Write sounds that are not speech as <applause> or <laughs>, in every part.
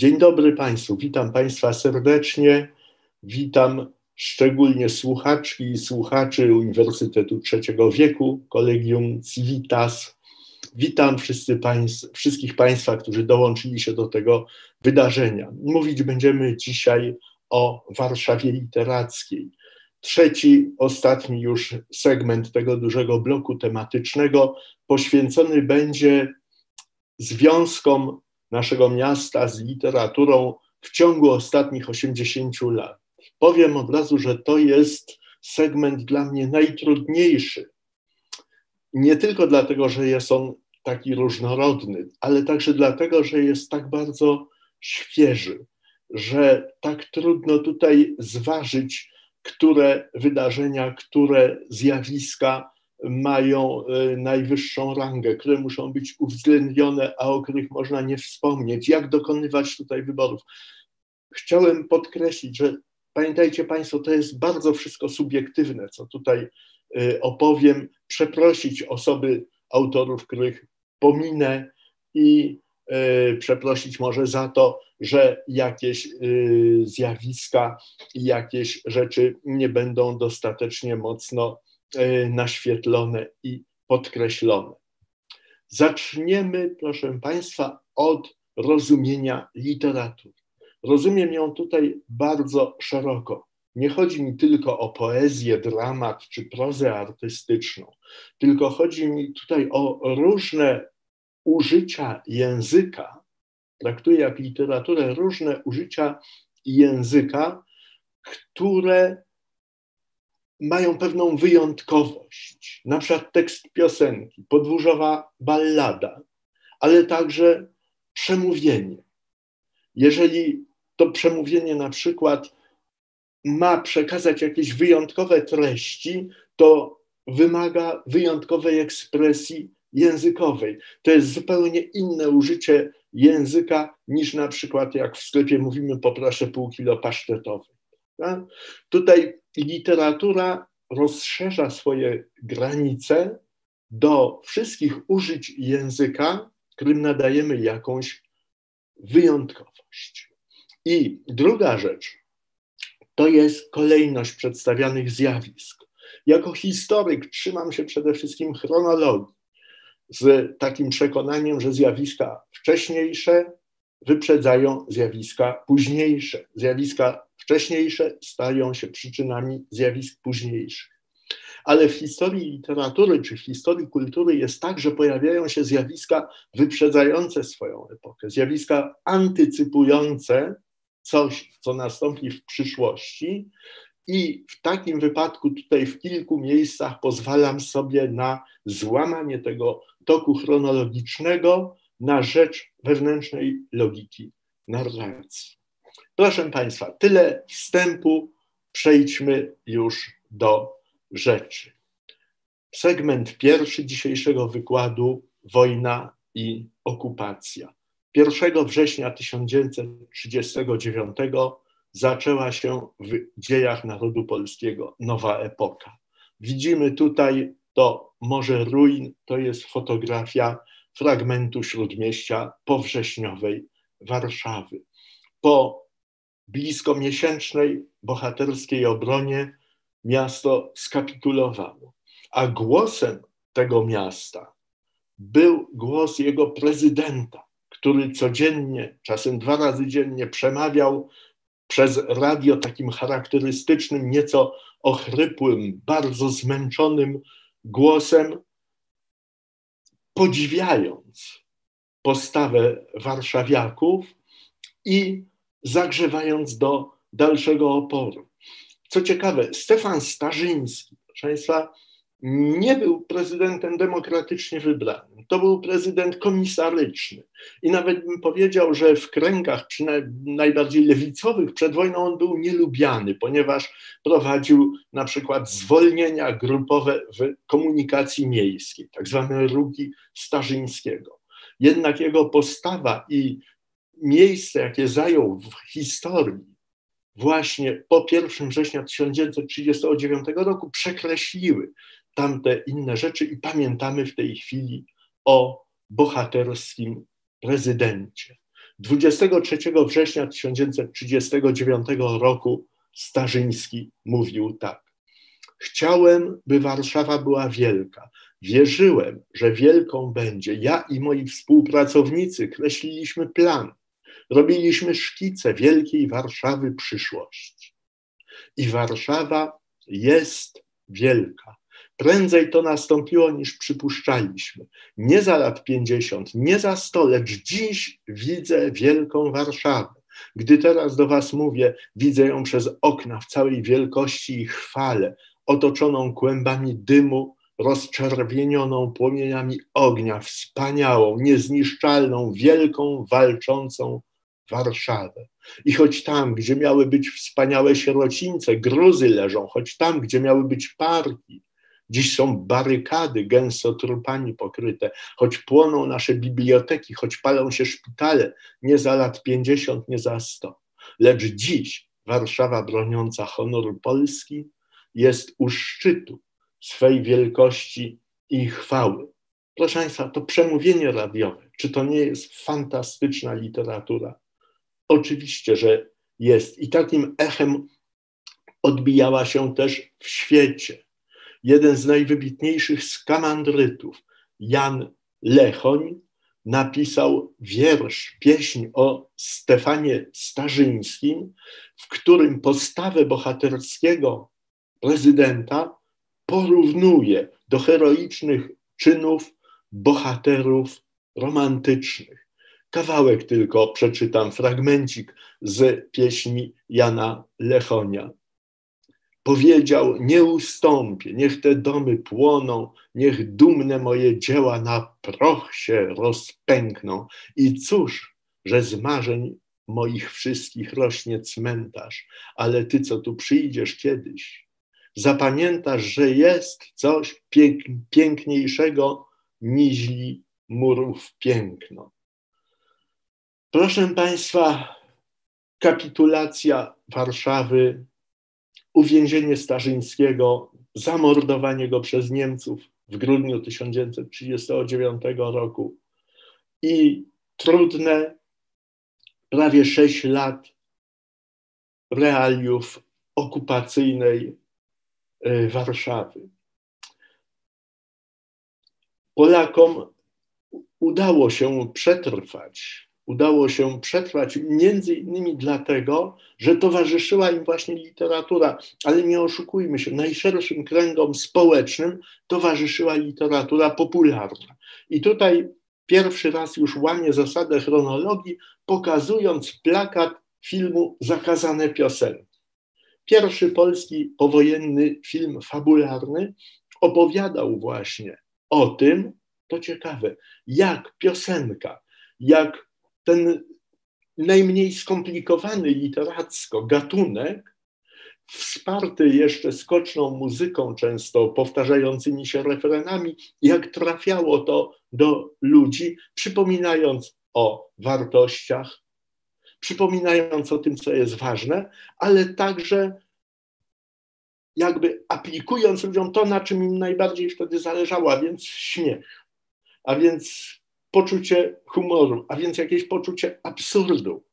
Dzień dobry Państwu, witam Państwa serdecznie. Witam szczególnie słuchaczki i słuchaczy Uniwersytetu Trzeciego Wieku, Kolegium Civitas. Witam państw, wszystkich Państwa, którzy dołączyli się do tego wydarzenia. Mówić będziemy dzisiaj o Warszawie Literackiej. Trzeci, ostatni już segment tego dużego bloku tematycznego poświęcony będzie związkom naszego miasta z literaturą w ciągu ostatnich 80 lat. Powiem od razu, że to jest segment dla mnie najtrudniejszy. Nie tylko dlatego, że jest on taki różnorodny, ale także dlatego, że jest tak bardzo świeży, że tak trudno tutaj zważyć, które wydarzenia, które zjawiska mają e, najwyższą rangę, które muszą być uwzględnione, a o których można nie wspomnieć, jak dokonywać tutaj wyborów. Chciałem podkreślić, że pamiętajcie Państwo, to jest bardzo wszystko subiektywne, co tutaj e, opowiem, przeprosić osoby autorów, których pominę i e, przeprosić może za to, że jakieś zjawiska i jakieś rzeczy nie będą dostatecznie mocno naświetlone i podkreślone. Zaczniemy, proszę Państwa, od rozumienia literatury. Rozumiem ją tutaj bardzo szeroko. Nie chodzi mi tylko o poezję, dramat czy prozę artystyczną, tylko chodzi mi tutaj o różne użycia języka. Traktuję jak literaturę różne użycia języka, które mają pewną wyjątkowość, na przykład tekst piosenki, podwórzowa ballada, ale także przemówienie. Jeżeli to przemówienie na przykład ma przekazać jakieś wyjątkowe treści, to wymaga wyjątkowej ekspresji językowej. To jest zupełnie inne użycie języka niż na przykład jak w sklepie mówimy poproszę pół kilo pasztetowej. Tak? Tutaj literatura rozszerza swoje granice do wszystkich użyć języka, którym nadajemy jakąś wyjątkowość. I druga rzecz to jest kolejność przedstawianych zjawisk. Jako historyk trzymam się przede wszystkim chronologii, z takim przekonaniem, że zjawiska wcześniejsze wyprzedzają zjawiska późniejsze. Zjawiska wcześniejsze stają się przyczynami zjawisk późniejszych. Ale w historii literatury czy w historii kultury jest tak, że pojawiają się zjawiska wyprzedzające swoją epokę, zjawiska antycypujące coś, co nastąpi w przyszłości. I w takim wypadku, tutaj w kilku miejscach, pozwalam sobie na złamanie tego toku chronologicznego na rzecz wewnętrznej logiki narracji. Proszę Państwa, tyle wstępu, przejdźmy już do rzeczy. Segment pierwszy dzisiejszego wykładu Wojna i okupacja. 1 września 1939 zaczęła się w dziejach narodu polskiego nowa epoka. Widzimy tutaj to Morze Ruin, to jest fotografia fragmentu śródmieścia powrześniowej Warszawy. Po blisko miesięcznej bohaterskiej obronie miasto skapitulowało. A głosem tego miasta był głos jego prezydenta, który codziennie, czasem dwa razy dziennie przemawiał przez radio takim charakterystycznym, nieco ochrypłym, bardzo zmęczonym głosem, podziwiając postawę warszawiaków i zagrzewając do dalszego oporu. Co ciekawe, Stefan Starzyński, proszę Państwa, nie był prezydentem demokratycznie wybranym. To był prezydent komisaryczny. I nawet bym powiedział, że w kręgach najbardziej lewicowych przed wojną on był nielubiany, ponieważ prowadził na przykład zwolnienia grupowe w komunikacji miejskiej, tak zwane ruki Starzyńskiego. Jednak jego postawa i miejsce, jakie zajął w historii właśnie po 1 września 1939 roku, przekreśliły tamte inne rzeczy i pamiętamy w tej chwili o bohaterskim prezydencie. 23 września 1939 roku Starzyński mówił tak. Chciałem, by Warszawa była wielka. Wierzyłem, że wielką będzie. Ja i moi współpracownicy kreśliliśmy plan. Robiliśmy szkice wielkiej Warszawy przyszłości. I Warszawa jest wielka. Prędzej to nastąpiło niż przypuszczaliśmy. Nie za lat 50, nie za 100, lecz dziś widzę wielką Warszawę. Gdy teraz do Was mówię, widzę ją przez okna w całej wielkości i chwale, otoczoną kłębami dymu, rozczerwienioną płomieniami ognia, wspaniałą, niezniszczalną, wielką, walczącą Warszawę. I choć tam, gdzie miały być wspaniałe sierocińce, gruzy leżą, choć tam, gdzie miały być parki, dziś są barykady gęsto trupami pokryte, choć płoną nasze biblioteki, choć palą się szpitale, nie za lat 50, nie za 100. Lecz dziś Warszawa broniąca honoru Polski jest u szczytu swej wielkości i chwały. Proszę Państwa, to przemówienie radiowe, czy to nie jest fantastyczna literatura? Oczywiście, że jest. I takim echem odbijała się też w świecie. Jeden z najwybitniejszych skamandrytów, Jan Lechoń, napisał wiersz, pieśń o Stefanie Starzyńskim, w którym postawę bohaterskiego prezydenta porównuje do heroicznych czynów bohaterów romantycznych. Kawałek tylko przeczytam, fragmencik z pieśni Jana Lechonia. Powiedział: Nie ustąpię, niech te domy płoną, niech dumne moje dzieła na proch się rozpękną. I cóż, że z marzeń moich wszystkich rośnie cmentarz, ale ty, co tu przyjdziesz kiedyś, zapamiętasz, że jest coś pięk piękniejszego niźli murów piękno. Proszę Państwa, kapitulacja Warszawy, uwięzienie Starzyńskiego, zamordowanie go przez Niemców w grudniu 1939 roku i trudne prawie sześć lat realiów okupacyjnej y, Warszawy. Polakom udało się przetrwać udało się przetrwać między innymi dlatego, że towarzyszyła im właśnie literatura, ale nie oszukujmy się, najszerszym kręgom społecznym towarzyszyła literatura popularna. I tutaj pierwszy raz już łamie zasadę chronologii, pokazując plakat filmu Zakazane piosenki. Pierwszy polski powojenny film fabularny opowiadał właśnie o tym, to ciekawe, jak piosenka, jak ten najmniej skomplikowany literacko gatunek, wsparty jeszcze skoczną muzyką, często powtarzającymi się refrenami, jak trafiało to do ludzi, przypominając o wartościach, przypominając o tym, co jest ważne, ale także jakby aplikując ludziom to, na czym im najbardziej wtedy zależało, a więc śmiech, a więc poczucie humoru, a więc jakieś poczucie absurdu,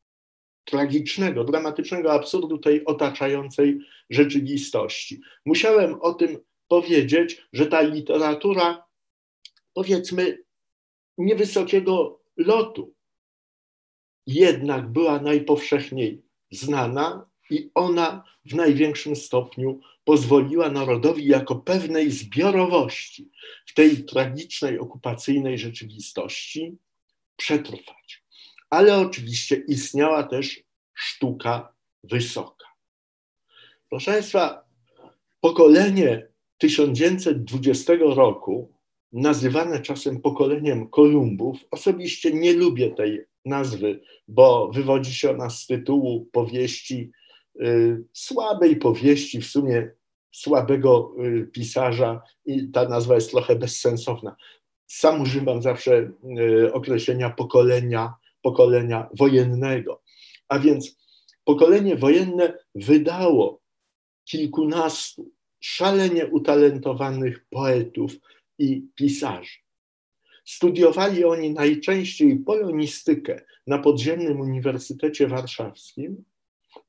tragicznego, dramatycznego absurdu tej otaczającej rzeczywistości. Musiałem o tym powiedzieć, że ta literatura, powiedzmy, niewysokiego lotu, jednak była najpowszechniej znana i ona w największym stopniu pozwoliła narodowi jako pewnej zbiorowości w tej tragicznej okupacyjnej rzeczywistości przetrwać. Ale oczywiście istniała też sztuka wysoka. Proszę Państwa, pokolenie 1920 roku, nazywane czasem pokoleniem Kolumbów, osobiście nie lubię tej nazwy, bo wywodzi się ona z tytułu powieści słabej powieści, w sumie słabego y, pisarza i ta nazwa jest trochę bezsensowna. Sam używam zawsze y, określenia pokolenia, pokolenia wojennego. A więc pokolenie wojenne wydało kilkunastu szalenie utalentowanych poetów i pisarzy. Studiowali oni najczęściej polonistykę na podziemnym Uniwersytecie Warszawskim,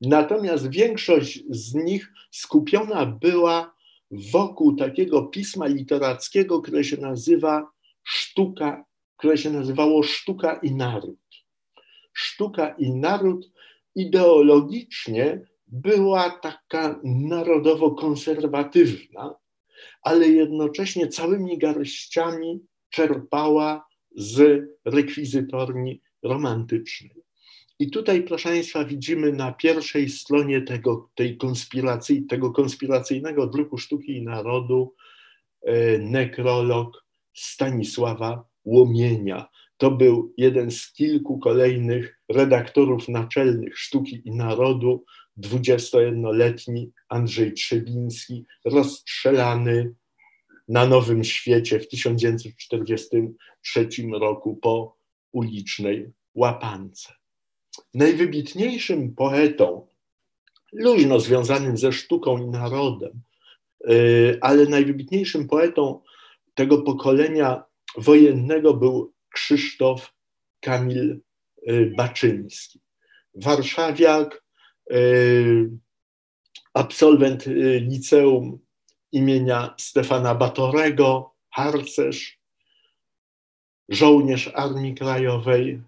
natomiast większość z nich skupiona była wokół takiego pisma literackiego, które się nazywa sztuka, które się nazywało Sztuka i Naród. Sztuka i Naród ideologicznie była taka narodowo-konserwatywna, ale jednocześnie całymi garściami czerpała z rekwizytorni romantycznej. I tutaj, proszę Państwa, widzimy na pierwszej stronie tego, tej konspiracji, tego konspiracyjnego druku Sztuki i Narodu e, nekrolog Stanisława Łomienia. To był jeden z kilku kolejnych redaktorów naczelnych Sztuki i Narodu, 21-letni Andrzej Trzebiński, rozstrzelany na Nowym Świecie w 1943 roku po ulicznej łapance. Najwybitniejszym poetą, luźno związanym ze sztuką i narodem, y, ale najwybitniejszym poetą tego pokolenia wojennego był Krzysztof Kamil y, Baczyński. Warszawiak, y, absolwent liceum imienia Stefana Batorego, harcerz, żołnierz Armii Krajowej,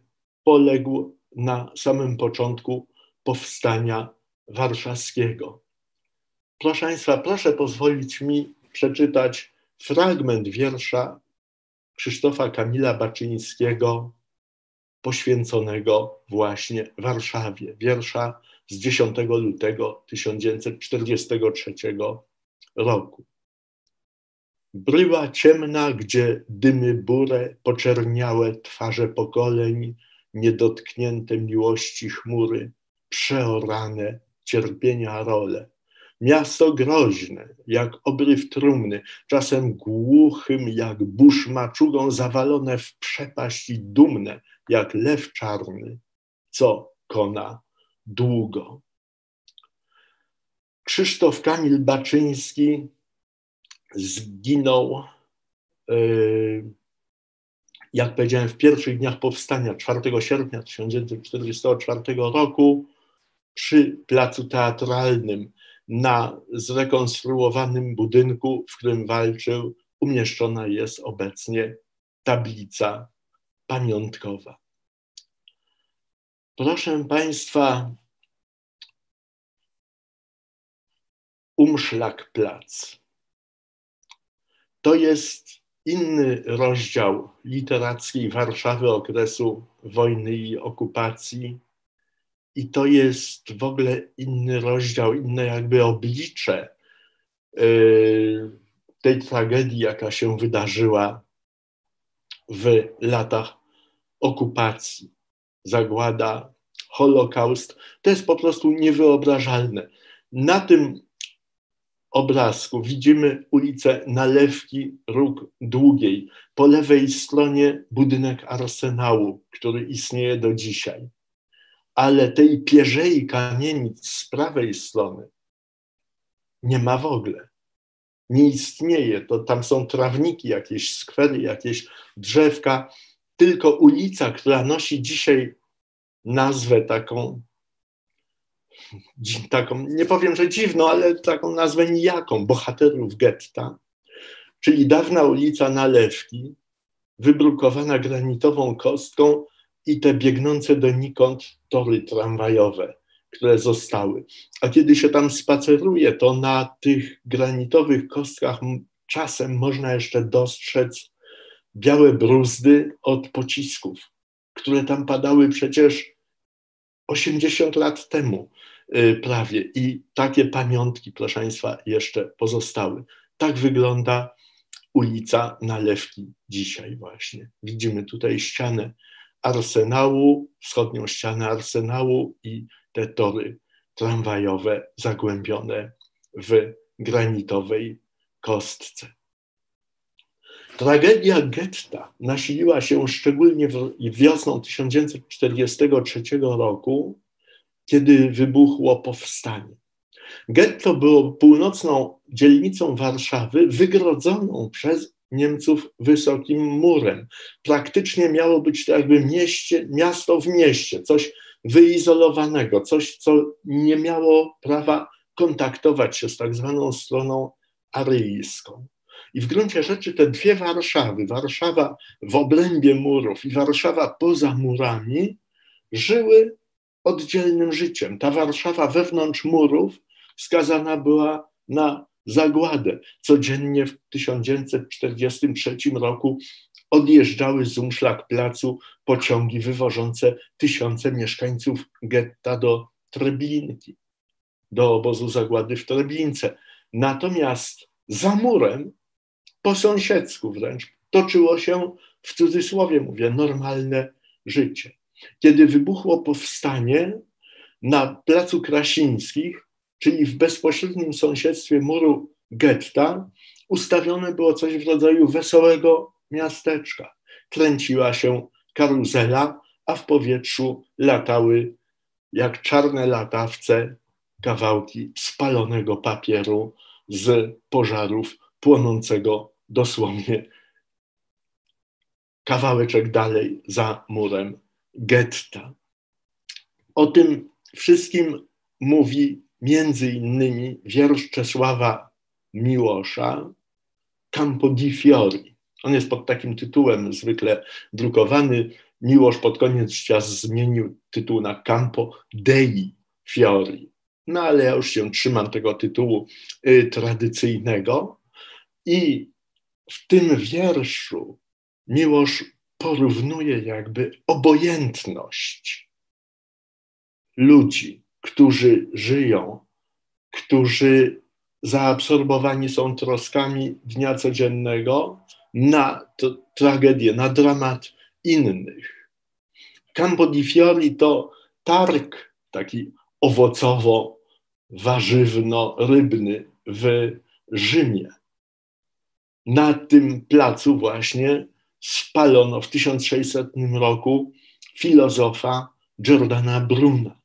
poległ na samym początku powstania warszawskiego. Proszę Państwa, proszę pozwolić mi przeczytać fragment wiersza Krzysztofa Kamila Baczyńskiego poświęconego właśnie Warszawie. Wiersza z 10 lutego 1943 roku. Bryła ciemna, gdzie dymy burę, poczerniałe twarze pokoleń, niedotknięte miłości chmury, przeorane cierpienia role. Miasto groźne, jak obryw trumny, czasem głuchym, jak burz maczugą, zawalone w przepaść i dumne, jak lew czarny, co kona długo. Krzysztof Kamil Baczyński zginął, e, jak powiedziałem, w pierwszych dniach powstania 4 sierpnia 1944 roku przy placu teatralnym na zrekonstruowanym budynku, w którym walczył, umieszczona jest obecnie tablica pamiątkowa. Proszę Państwa, Umszlakplatz. To jest inny rozdział literackiej Warszawy okresu wojny i okupacji. I to jest w ogóle inny rozdział, inne jakby oblicze y, tej tragedii, jaka się wydarzyła w latach okupacji. Zagłada, Holokaust. To jest po prostu niewyobrażalne. Na tym obrazku widzimy ulicę Nalewki Róg Długiej. Po lewej stronie budynek Arsenału, który istnieje do dzisiaj. Ale tej pierzei kamienic z prawej strony nie ma w ogóle. Nie istnieje. To tam są trawniki, jakieś skwery, jakieś drzewka. Tylko ulica, która nosi dzisiaj nazwę taką taką, nie powiem, że dziwną, ale taką nazwę nijaką, bohaterów getta, czyli dawna ulica Nalewki, wybrukowana granitową kostką i te biegnące donikąd tory tramwajowe, które zostały. A kiedy się tam spaceruje, to na tych granitowych kostkach czasem można jeszcze dostrzec białe bruzdy od pocisków, które tam padały przecież 80 lat temu. Y, prawie. I takie pamiątki, proszę Państwa, jeszcze pozostały. Tak wygląda ulica Nalewki dzisiaj właśnie. Widzimy tutaj ścianę arsenału, wschodnią ścianę arsenału i te tory tramwajowe zagłębione w granitowej kostce. Tragedia getta nasiliła się szczególnie wiosną 1943 roku kiedy wybuchło powstanie. Getto było północną dzielnicą Warszawy, wygrodzoną przez Niemców wysokim murem. Praktycznie miało być to jakby mieście, miasto w mieście, coś wyizolowanego, coś, co nie miało prawa kontaktować się z tak zwaną stroną aryjską. I w gruncie rzeczy te dwie Warszawy, Warszawa w obrębie murów i Warszawa poza murami, żyły oddzielnym życiem. Ta Warszawa wewnątrz murów skazana była na zagładę. Codziennie w 1943 roku odjeżdżały z Umszlak Placu pociągi wywożące tysiące mieszkańców getta do Treblinki, do obozu zagłady w Treblince. Natomiast za murem, po sąsiedzku wręcz, toczyło się, w cudzysłowie mówię, normalne życie. Kiedy wybuchło powstanie na Placu Krasińskich, czyli w bezpośrednim sąsiedztwie muru getta, ustawione było coś w rodzaju wesołego miasteczka. Kręciła się karuzela, a w powietrzu latały jak czarne latawce kawałki spalonego papieru z pożarów płonącego dosłownie kawałeczek dalej za murem getta. O tym wszystkim mówi między innymi wiersz Czesława Miłosza Campo di Fiori. On jest pod takim tytułem zwykle drukowany. Miłosz pod koniec życia zmienił tytuł na Campo dei Fiori. No ale ja już się trzymam tego tytułu y, tradycyjnego. I w tym wierszu Miłosz porównuje jakby obojętność ludzi, którzy żyją, którzy zaabsorbowani są troskami dnia codziennego na tragedię, na dramat innych. Campo to targ taki owocowo-warzywno-rybny w Rzymie. Na tym placu właśnie spalono w 1600 roku filozofa Giordana Bruna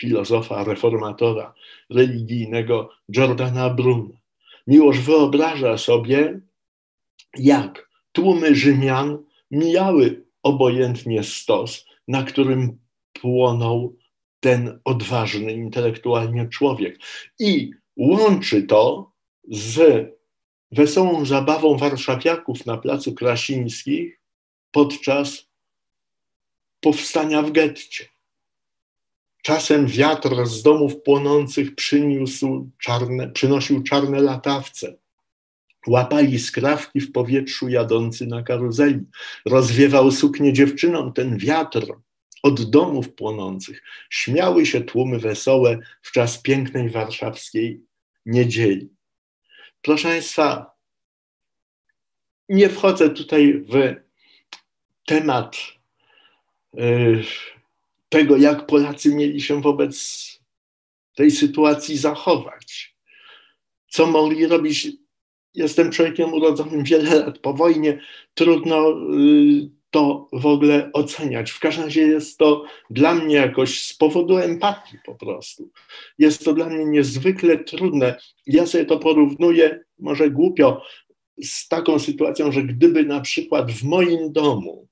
filozofa, reformatora religijnego Jordana Bruna. Miłosz wyobraża sobie, jak tłumy Rzymian mijały obojętnie stos, na którym płonął ten odważny intelektualnie człowiek. I łączy to z wesołą zabawą warszawiaków na Placu Krasińskich podczas powstania w getcie. Czasem wiatr z domów płonących przyniósł czarne, przynosił czarne latawce. Łapali skrawki w powietrzu jadący na karuzeli. Rozwiewał suknie dziewczynom ten wiatr od domów płonących. Śmiały się tłumy wesołe w czas pięknej warszawskiej niedzieli. Proszę Państwa, nie wchodzę tutaj w temat. Yy, tego, jak Polacy mieli się wobec tej sytuacji zachować. Co mogli robić? Jestem człowiekiem urodzonym wiele lat po wojnie, trudno y, to w ogóle oceniać. W każdym razie jest to dla mnie jakoś z powodu empatii po prostu. Jest to dla mnie niezwykle trudne. Ja sobie to porównuję, może głupio, z taką sytuacją, że gdyby na przykład w moim domu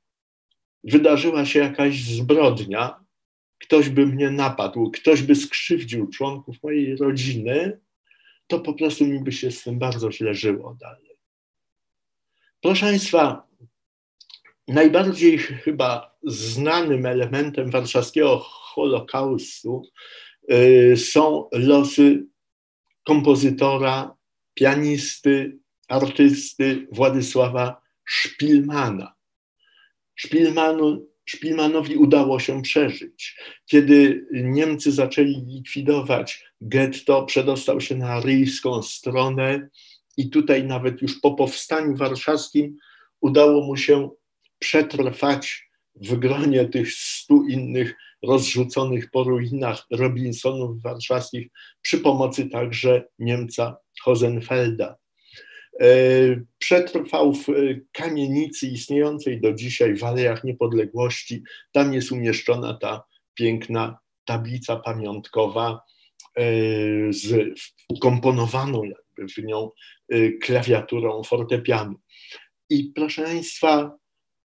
wydarzyła się jakaś zbrodnia, ktoś by mnie napadł, ktoś by skrzywdził członków mojej rodziny, to po prostu mi by się z tym bardzo źle żyło dalej. Proszę Państwa, najbardziej chyba znanym elementem warszawskiego Holokaustu y, są losy kompozytora, pianisty, artysty Władysława Szpilmana. Szpilmanu Szpilmanowi udało się przeżyć. Kiedy Niemcy zaczęli likwidować getto, przedostał się na aryjską stronę i tutaj nawet już po powstaniu warszawskim udało mu się przetrwać w gronie tych stu innych rozrzuconych po ruinach Robinsonów warszawskich przy pomocy także Niemca Hosenfelda. E, przetrwał w kamienicy istniejącej do dzisiaj w Alejach Niepodległości. Tam jest umieszczona ta piękna tablica pamiątkowa z komponowaną jakby w nią klawiaturą fortepianu. I proszę Państwa,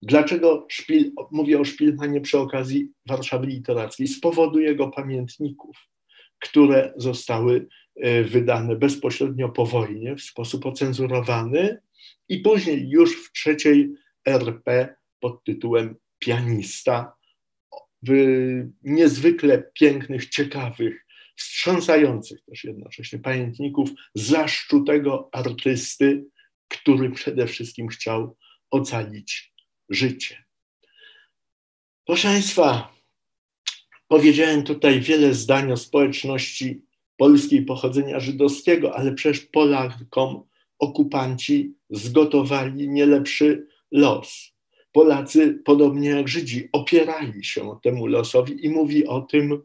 dlaczego szpil, mówię o Szpilmanie przy okazji Warszawy Literackiej? Z powodu jego pamiętników, które zostały wydane bezpośrednio po wojnie w sposób ocenzurowany i później już w trzeciej RP pod tytułem Pianista w niezwykle pięknych, ciekawych, wstrząsających też jednocześnie pamiętników zaszczutego artysty, który przede wszystkim chciał ocalić życie. Proszę Państwa, powiedziałem tutaj wiele zdań o społeczności polskiej pochodzenia żydowskiego, ale przecież Polakom okupanci zgotowali nie lepszy los. Polacy, podobnie jak Żydzi, opierali się temu losowi i mówi o tym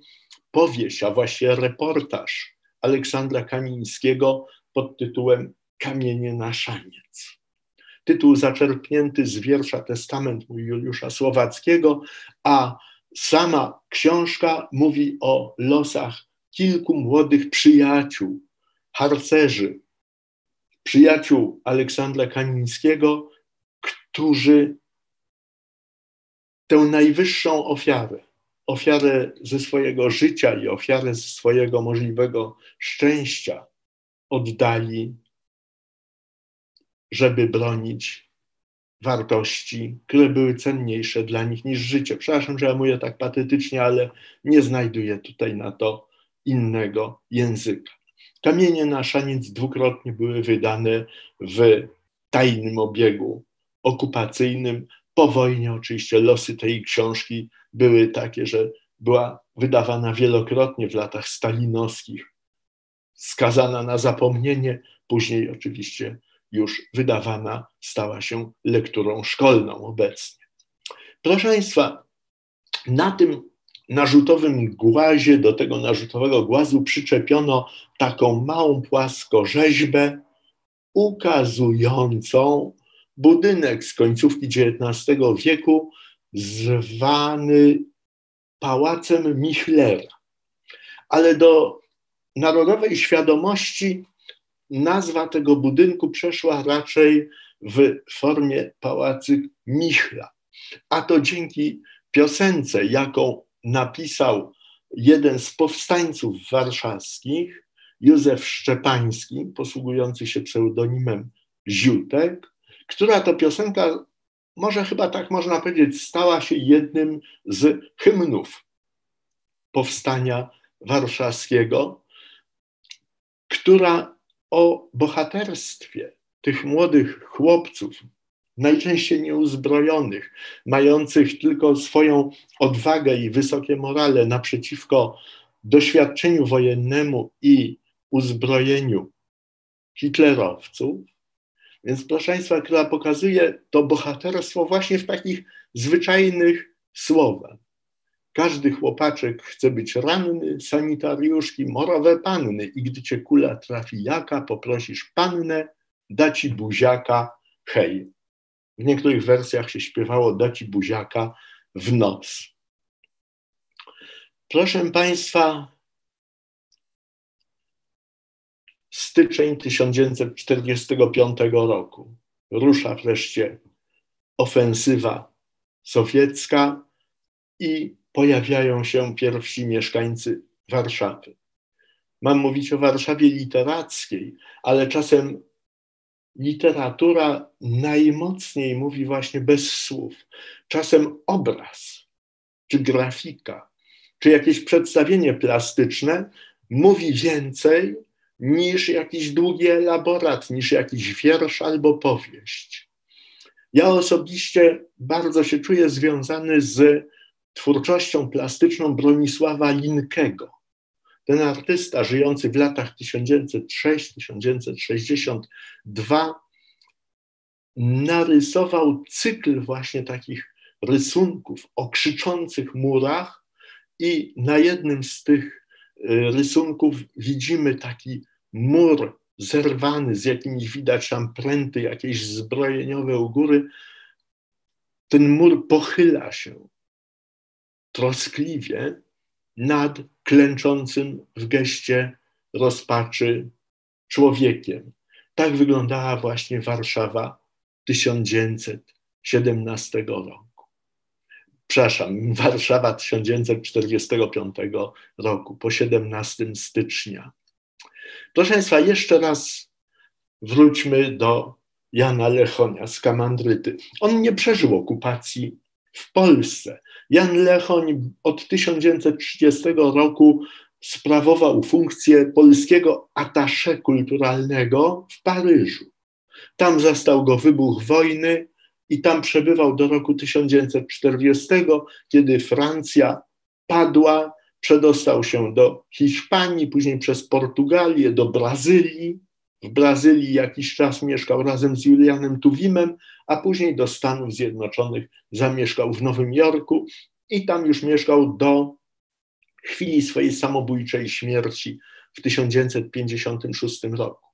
powieść, a właściwie reportaż Aleksandra Kamińskiego pod tytułem Kamienie na szaniec. Tytuł zaczerpnięty z wiersza Testament Juliusza Słowackiego, a sama książka mówi o losach kilku młodych przyjaciół, harcerzy, przyjaciół Aleksandra Kamińskiego, którzy tę najwyższą ofiarę, ofiarę ze swojego życia i ofiarę ze swojego możliwego szczęścia oddali, żeby bronić wartości, które były cenniejsze dla nich niż życie. Przepraszam, że ja mówię tak patetycznie, ale nie znajduję tutaj na to innego języka. Kamienie na szaniec dwukrotnie były wydane w tajnym obiegu okupacyjnym. Po wojnie oczywiście losy tej książki były takie, że była wydawana wielokrotnie w latach stalinowskich, skazana na zapomnienie, później oczywiście już wydawana stała się lekturą szkolną obecnie. Proszę Państwa, na tym narzutowym głazie, do tego narzutowego głazu przyczepiono taką małą płaskorzeźbę ukazującą budynek z końcówki XIX wieku zwany Pałacem Michlera. Ale do narodowej świadomości nazwa tego budynku przeszła raczej w formie Pałacyk Michla. A to dzięki piosence, jaką napisał jeden z powstańców warszawskich, Józef Szczepański, posługujący się pseudonimem Ziutek, która to piosenka, może chyba tak można powiedzieć, stała się jednym z hymnów powstania warszawskiego, która o bohaterstwie tych młodych chłopców, najczęściej nieuzbrojonych, mających tylko swoją odwagę i wysokie morale naprzeciwko doświadczeniu wojennemu i uzbrojeniu hitlerowców. Więc proszę Państwa, która pokazuje to bohaterstwo właśnie w takich zwyczajnych słowach. Każdy chłopaczek chce być ranny, sanitariuszki, morowe panny i gdy cię kula trafi jaka, poprosisz pannę, da ci buziaka, hej. W niektórych wersjach się śpiewało da ci buziaka w nos. Proszę Państwa, styczeń 1945 roku rusza wreszcie ofensywa sowiecka i pojawiają się pierwsi mieszkańcy Warszawy. Mam mówić o Warszawie literackiej, ale czasem literatura najmocniej mówi właśnie bez słów. Czasem obraz, czy grafika, czy jakieś przedstawienie plastyczne mówi więcej niż jakiś długi elaborat, niż jakiś wiersz albo powieść. Ja osobiście bardzo się czuję związany z twórczością plastyczną Bronisława Linkego. Ten artysta żyjący w latach 1906-1962 narysował cykl właśnie takich rysunków o krzyczących murach i na jednym z tych y, rysunków widzimy taki mur zerwany, z jakimiś widać tam pręty jakieś zbrojeniowe u góry. Ten mur pochyla się troskliwie nad klęczącym w geście rozpaczy człowiekiem. Tak wyglądała właśnie Warszawa 1917 roku. Przepraszam, Warszawa 1945 roku, po 17 stycznia. Proszę Państwa, jeszcze raz wróćmy do Jana Lechonia z Kamandryty. On nie przeżył okupacji w Polsce. Jan Lechoń od 1930 roku sprawował funkcję polskiego atasze kulturalnego w Paryżu. Tam zastał go wybuch wojny i tam przebywał do roku 1940, kiedy Francja padła, przedostał się do Hiszpanii, później przez Portugalię, do Brazylii. W Brazylii jakiś czas mieszkał razem z Julianem Tuwimem, a później do Stanów Zjednoczonych zamieszkał w Nowym Jorku i tam już mieszkał do chwili swojej samobójczej śmierci w 1956 roku.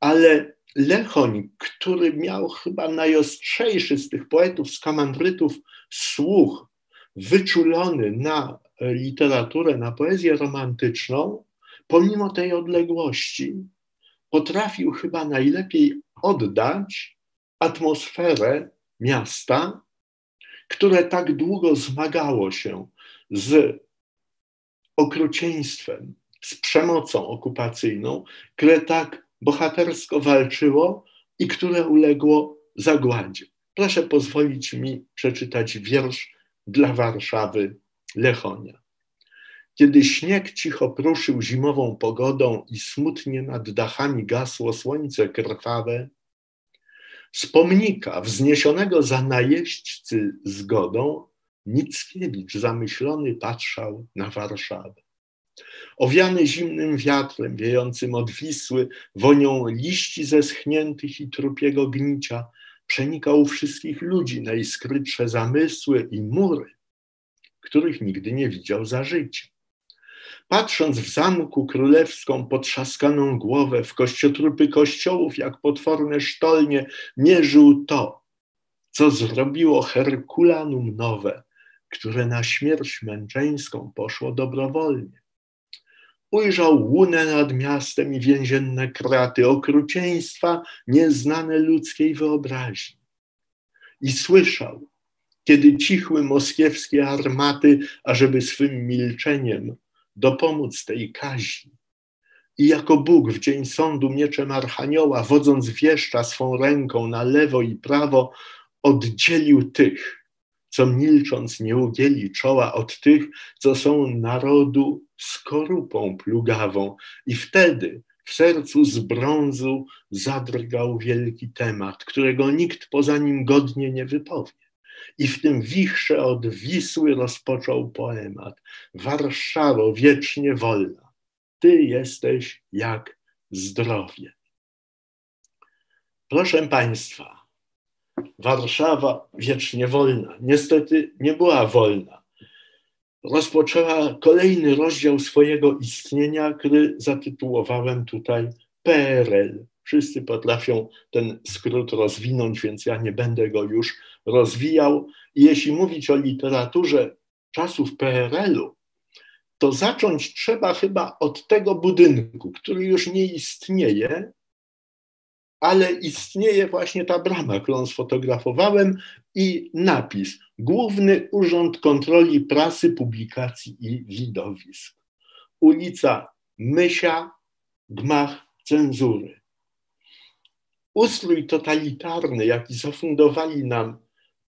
Ale Lechoń, który miał chyba najostrzejszy z tych poetów, z kamandrytów, słuch wyczulony na literaturę, na poezję romantyczną, pomimo tej odległości, potrafił chyba najlepiej oddać atmosferę miasta, które tak długo zmagało się z okrucieństwem, z przemocą okupacyjną, które tak bohatersko walczyło i które uległo zagładzie. Proszę pozwolić mi przeczytać wiersz dla Warszawy Lechonia. Kiedy śnieg cicho pruszył zimową pogodą i smutnie nad dachami gasło słońce krwawe, z pomnika wzniesionego za najeźdźcy zgodą, Mickiewicz zamyślony patrzał na Warszawę. Owiany zimnym wiatrem wiejącym od Wisły, wonią liści zeschniętych i trupiego gnicia, przenikał wszystkich ludzi najskrytsze zamysły i mury, których nigdy nie widział za życia. Patrząc w zamku królewską potrzaskaną głowę, w kościotrupy kościołów, jak potworne sztolnie, mierzył to, co zrobiło Herkulanum nowe, które na śmierć męczeńską poszło dobrowolnie. Ujrzał łunę nad miastem i więzienne kraty okrucieństwa nieznane ludzkiej wyobraźni. I słyszał, kiedy cichły moskiewskie armaty, ażeby swym milczeniem dopomóc tej kazi. I jako Bóg w dzień sądu mieczem Archanioła, wodząc wieszcza swą ręką na lewo i prawo, oddzielił tych, co milcząc nie ugięli czoła od tych, co są narodu skorupą plugawą. I wtedy w sercu z brązu zadrgał wielki temat, którego nikt poza nim godnie nie wypowie. I w tym wichrze od Wisły rozpoczął poemat. Warszawo wiecznie wolna, Ty jesteś jak zdrowie. Proszę Państwa, Warszawa wiecznie wolna. Niestety nie była wolna. Rozpoczęła kolejny rozdział swojego istnienia, który zatytułowałem tutaj PRL. Wszyscy potrafią ten skrót rozwinąć, więc ja nie będę go już rozwijał. Jeśli mówić o literaturze czasów PRL-u, to zacząć trzeba chyba od tego budynku, który już nie istnieje, ale istnieje właśnie ta brama, którą sfotografowałem i napis Główny Urząd Kontroli Prasy, Publikacji i Widowisk. Ulica Mysia, gmach cenzury. Ustrój totalitarny, jaki zafundowali nam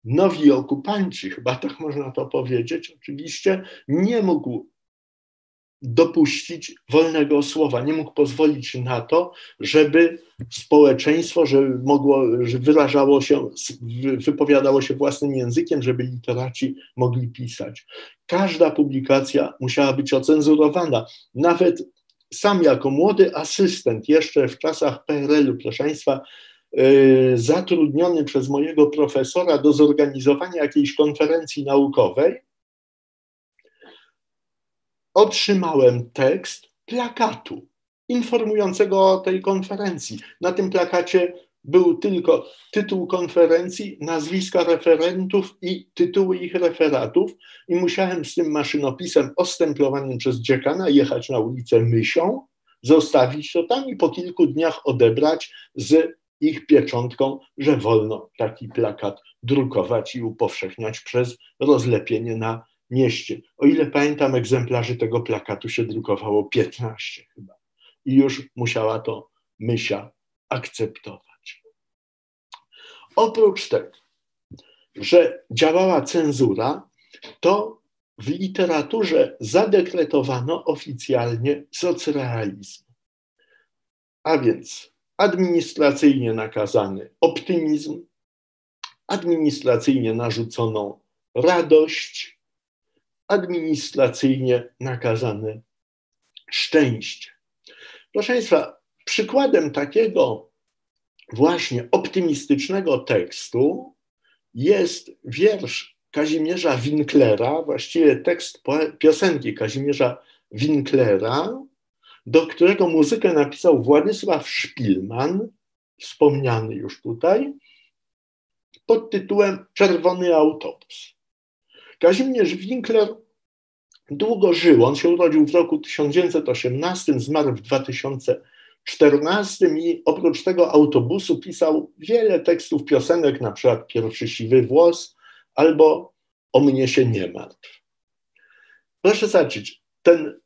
nowi okupanci, chyba tak <laughs> można to powiedzieć, oczywiście nie mógł dopuścić wolnego słowa, nie mógł pozwolić na to, żeby społeczeństwo, żeby mogło, że wyrażało się, wypowiadało się własnym językiem, żeby literaci mogli pisać. Każda publikacja musiała być ocenzurowana. Nawet sam jako młody asystent, jeszcze w czasach PRL-u, proszę Państwa, yy, zatrudniony przez mojego profesora do zorganizowania jakiejś konferencji naukowej, otrzymałem tekst plakatu informującego o tej konferencji. Na tym plakacie był tylko tytuł konferencji, nazwiska referentów i tytuły ich referatów i musiałem z tym maszynopisem ostemplowanym przez dziekana jechać na ulicę Mysią, zostawić to tam i po kilku dniach odebrać z ich pieczątką, że wolno taki plakat drukować i upowszechniać przez rozlepienie na mieście. O ile pamiętam, egzemplarzy tego plakatu się drukowało 15 chyba. I już musiała to Mysia akceptować. Oprócz tego, że działała cenzura, to w literaturze zadekretowano oficjalnie socrealizm. A więc administracyjnie nakazany optymizm, administracyjnie narzuconą radość, administracyjnie nakazane szczęście. Proszę Państwa, przykładem takiego właśnie optymistycznego tekstu jest wiersz Kazimierza Winklera, właściwie tekst piosenki Kazimierza Winklera, do którego muzykę napisał Władysław Szpilman, wspomniany już tutaj, pod tytułem Czerwony autobus. Kazimierz Winkler długo żył. On się urodził w roku 1918, zmarł w 2014 i oprócz tego autobusu pisał wiele tekstów piosenek, na przykład Pierwszy siwy włos albo O mnie się nie martw. Proszę zobaczyć, ten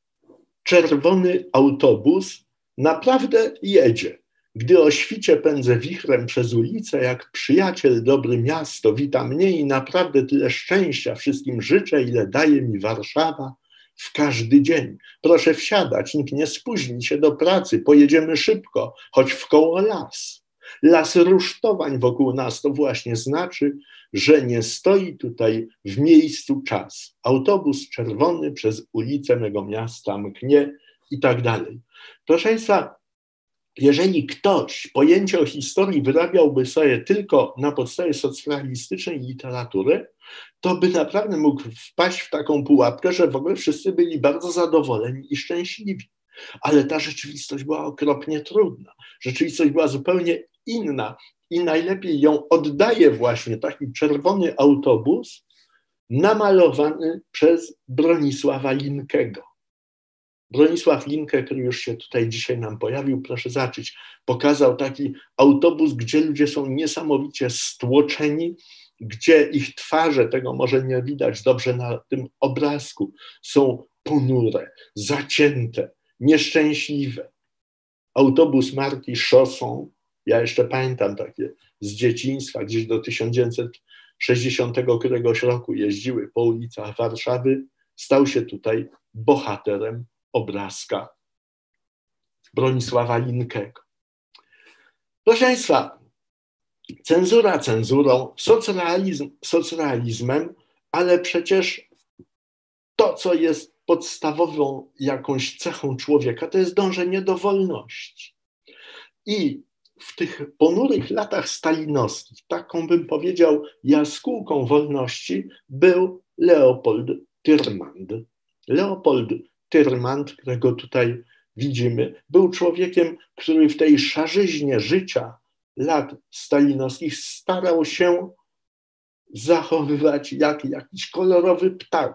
czerwony autobus naprawdę jedzie. Gdy o świcie pędzę wichrem przez ulicę, jak przyjaciel dobry miasto, wita mnie i naprawdę tyle szczęścia wszystkim życzę, ile daje mi Warszawa w każdy dzień. Proszę wsiadać, nikt nie spóźni się do pracy, pojedziemy szybko, choć w koło las. Las rusztowań wokół nas to właśnie znaczy, że nie stoi tutaj w miejscu czas. Autobus czerwony przez ulicę mego miasta mknie i tak dalej. Proszę Państwa, jeżeli ktoś pojęcie o historii wyrabiałby sobie tylko na podstawie socjalistycznej literatury, to by naprawdę mógł wpaść w taką pułapkę, że w ogóle wszyscy byli bardzo zadowoleni i szczęśliwi. Ale ta rzeczywistość była okropnie trudna. Rzeczywistość była zupełnie inna i najlepiej ją oddaje właśnie taki czerwony autobus namalowany przez Bronisława Linkego. Bronisław Linke, który już się tutaj dzisiaj nam pojawił, proszę zobaczyć, pokazał taki autobus, gdzie ludzie są niesamowicie stłoczeni, gdzie ich twarze, tego może nie widać dobrze na tym obrazku, są ponure, zacięte, nieszczęśliwe. Autobus marki Chausson, ja jeszcze pamiętam takie z dzieciństwa, gdzieś do 1960 któregoś roku jeździły po ulicach Warszawy, stał się tutaj bohaterem obrazka Bronisława Linkego. Proszę Państwa, cenzura cenzurą, socrealizm socrealizmem, ale przecież to, co jest podstawową jakąś cechą człowieka, to jest dążenie do wolności. I w tych ponurych latach stalinowskich, taką bym powiedział jaskółką wolności, był Leopold Tyrmand. Leopold Tyrmand, którego tutaj widzimy, był człowiekiem, który w tej szarzyźnie życia lat stalinowskich starał się zachowywać jak jakiś kolorowy ptak.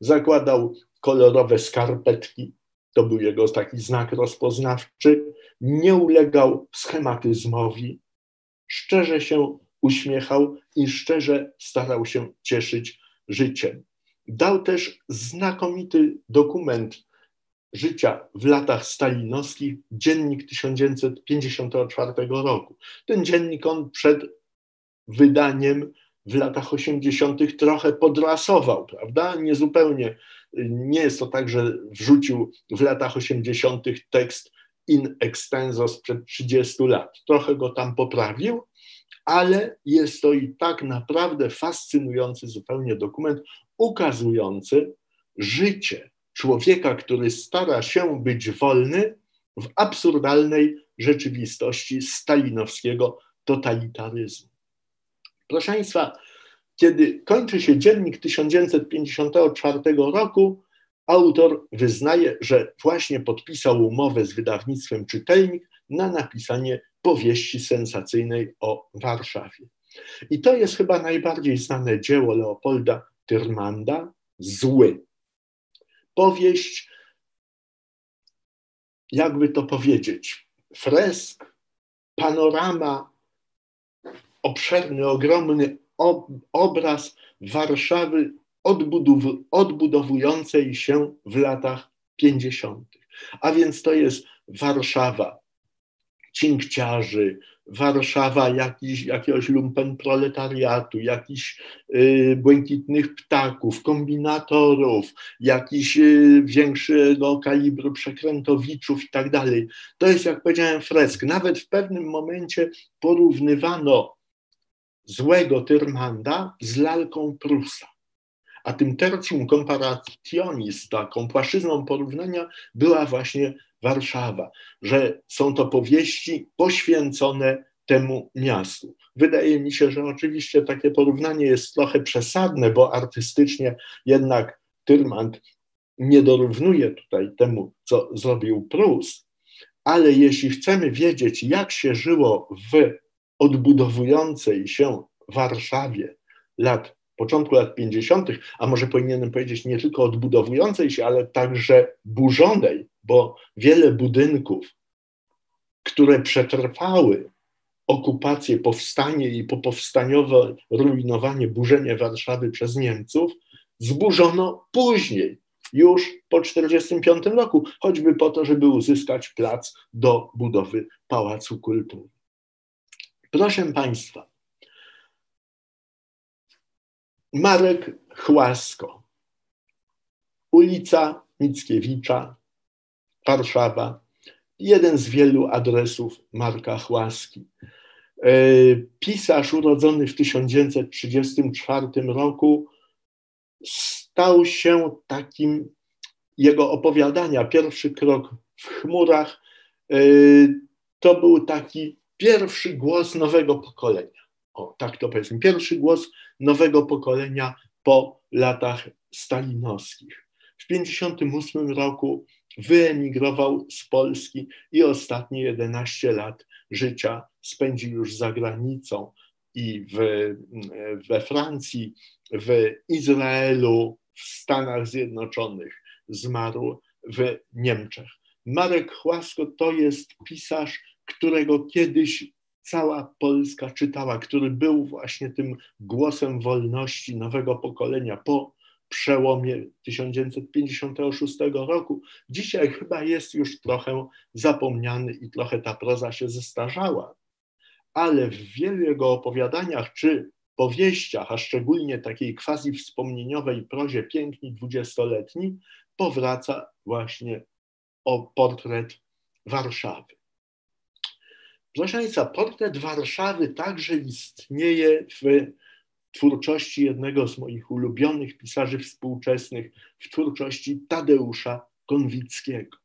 Zakładał kolorowe skarpetki, to był jego taki znak rozpoznawczy, nie ulegał schematyzmowi, szczerze się uśmiechał i szczerze starał się cieszyć życiem. Dał też znakomity dokument życia w latach stalinowskich, dziennik 1954 roku. Ten dziennik on przed wydaniem w latach 80. trochę podrasował, prawda? Niezupełnie, nie jest to tak, że wrzucił w latach 80. tekst in extenso sprzed 30 lat. Trochę go tam poprawił, ale jest to i tak naprawdę fascynujący zupełnie dokument ukazujący życie człowieka, który stara się być wolny w absurdalnej rzeczywistości stalinowskiego totalitaryzmu. Proszę Państwa, kiedy kończy się dziennik 1954 roku, autor wyznaje, że właśnie podpisał umowę z wydawnictwem Czytelnik na napisanie powieści sensacyjnej o Warszawie. I to jest chyba najbardziej znane dzieło Leopolda Tyrmanda, Zły. Powieść, jakby to powiedzieć, fresk, panorama, obszerny, ogromny obraz Warszawy odbudowującej się w latach 50. A więc to jest Warszawa cinkciarzy, Warszawa jakiś, jakiegoś lumpenproletariatu, jakichś y, błękitnych ptaków, kombinatorów, jakichś y, większego kalibru przekrętowiczów i tak dalej. To jest, jak powiedziałem, fresk. Nawet w pewnym momencie porównywano złego Tyrmanda z lalką Prusa. A tym tertium comparationis, taką płaszczyzną porównania była właśnie Warszawa, że są to powieści poświęcone temu miastu. Wydaje mi się, że oczywiście takie porównanie jest trochę przesadne, bo artystycznie jednak Tyrmand nie dorównuje tutaj temu, co zrobił Prus, ale jeśli chcemy wiedzieć, jak się żyło w odbudowującej się Warszawie lat początku lat 50., a może powinienem powiedzieć nie tylko odbudowującej się, ale także burzonej, bo wiele budynków, które przetrwały okupację, powstanie i popowstaniowe rujnowanie, burzenie Warszawy przez Niemców, zburzono później, już po 1945 roku, choćby po to, żeby uzyskać plac do budowy Pałacu Kultury. Proszę Państwa, Marek Chłasko, ulica Mickiewicza, Warszawa. Jeden z wielu adresów Marka Chłaski. E, pisarz urodzony w 1934 roku stał się takim, jego opowiadania, pierwszy krok w chmurach, e, to był taki pierwszy głos nowego pokolenia. O, tak to powiedzmy, pierwszy głos nowego pokolenia po latach stalinowskich. W 1958 roku wyemigrował z Polski i ostatnie 11 lat życia spędził już za granicą i w, we Francji, w Izraelu, w Stanach Zjednoczonych, zmarł w Niemczech. Marek Chłasko to jest pisarz, którego kiedyś cała Polska czytała, który był właśnie tym głosem wolności nowego pokolenia po przełomie 1956 roku. Dzisiaj chyba jest już trochę zapomniany i trochę ta proza się zestarzała, ale w wielu jego opowiadaniach czy powieściach, a szczególnie takiej quasi wspomnieniowej prozie Piękni dwudziestoletni, powraca właśnie o portret Warszawy. Proszę Państwa, portret Warszawy także istnieje w twórczości jednego z moich ulubionych pisarzy współczesnych, w twórczości Tadeusza Konwickiego.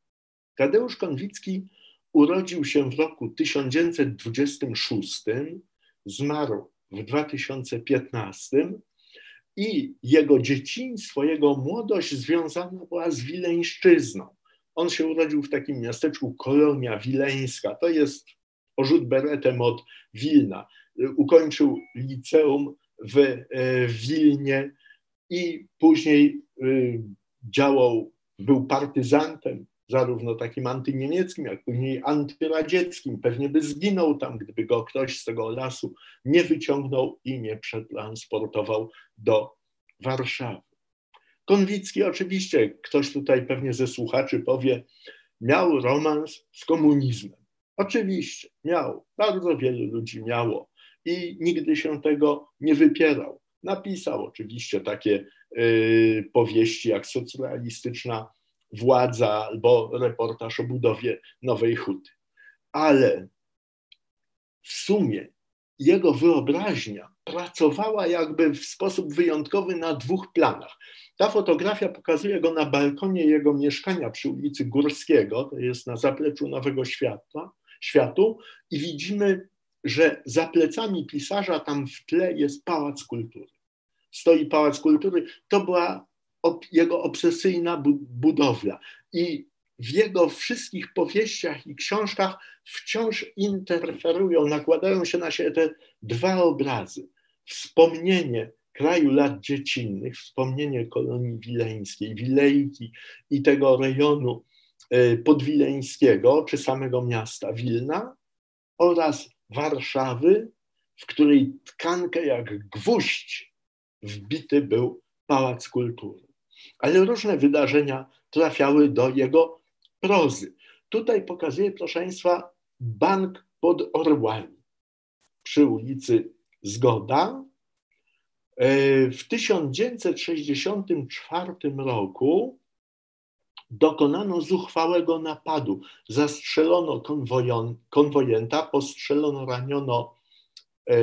Tadeusz Konwicki urodził się w roku 1926, zmarł w 2015 i jego dzieciństwo, jego młodość związana była z wileńszczyzną. On się urodził w takim miasteczku Kolonia Wileńska, to jest orzut beretem od Wilna. Ukończył liceum w e, Wilnie i później e, działał, był partyzantem, zarówno takim antyniemieckim, jak później antyradzieckim. Pewnie by zginął tam, gdyby go ktoś z tego lasu nie wyciągnął i nie przetransportował do Warszawy. Konwicki oczywiście, ktoś tutaj pewnie ze słuchaczy powie, miał romans z komunizmem. Oczywiście, miał. Bardzo wielu ludzi miało i nigdy się tego nie wypierał. Napisał oczywiście takie y, powieści jak socrealistyczna władza albo reportaż o budowie Nowej Huty. Ale w sumie jego wyobraźnia pracowała jakby w sposób wyjątkowy na dwóch planach. Ta fotografia pokazuje go na balkonie jego mieszkania przy ulicy Górskiego, to jest na zapleczu Nowego Świata, Światu, i widzimy że za plecami pisarza tam w tle jest pałac kultury. Stoi pałac kultury. To była jego obsesyjna budowla. I w jego wszystkich powieściach i książkach wciąż interferują, nakładają się na siebie te dwa obrazy. Wspomnienie kraju lat dziecinnych, wspomnienie kolonii wileńskiej, Wilejki i tego rejonu e, podwileńskiego, czy samego miasta Wilna oraz Warszawy, w której tkankę jak gwóźdź wbity był Pałac Kultury. Ale różne wydarzenia trafiały do jego prozy. Tutaj pokazuję, proszę Państwa, bank pod Orłami przy ulicy Zgoda. E, w 1964 roku dokonano zuchwałego napadu. Zastrzelono konwojenta, postrzelono, raniono e,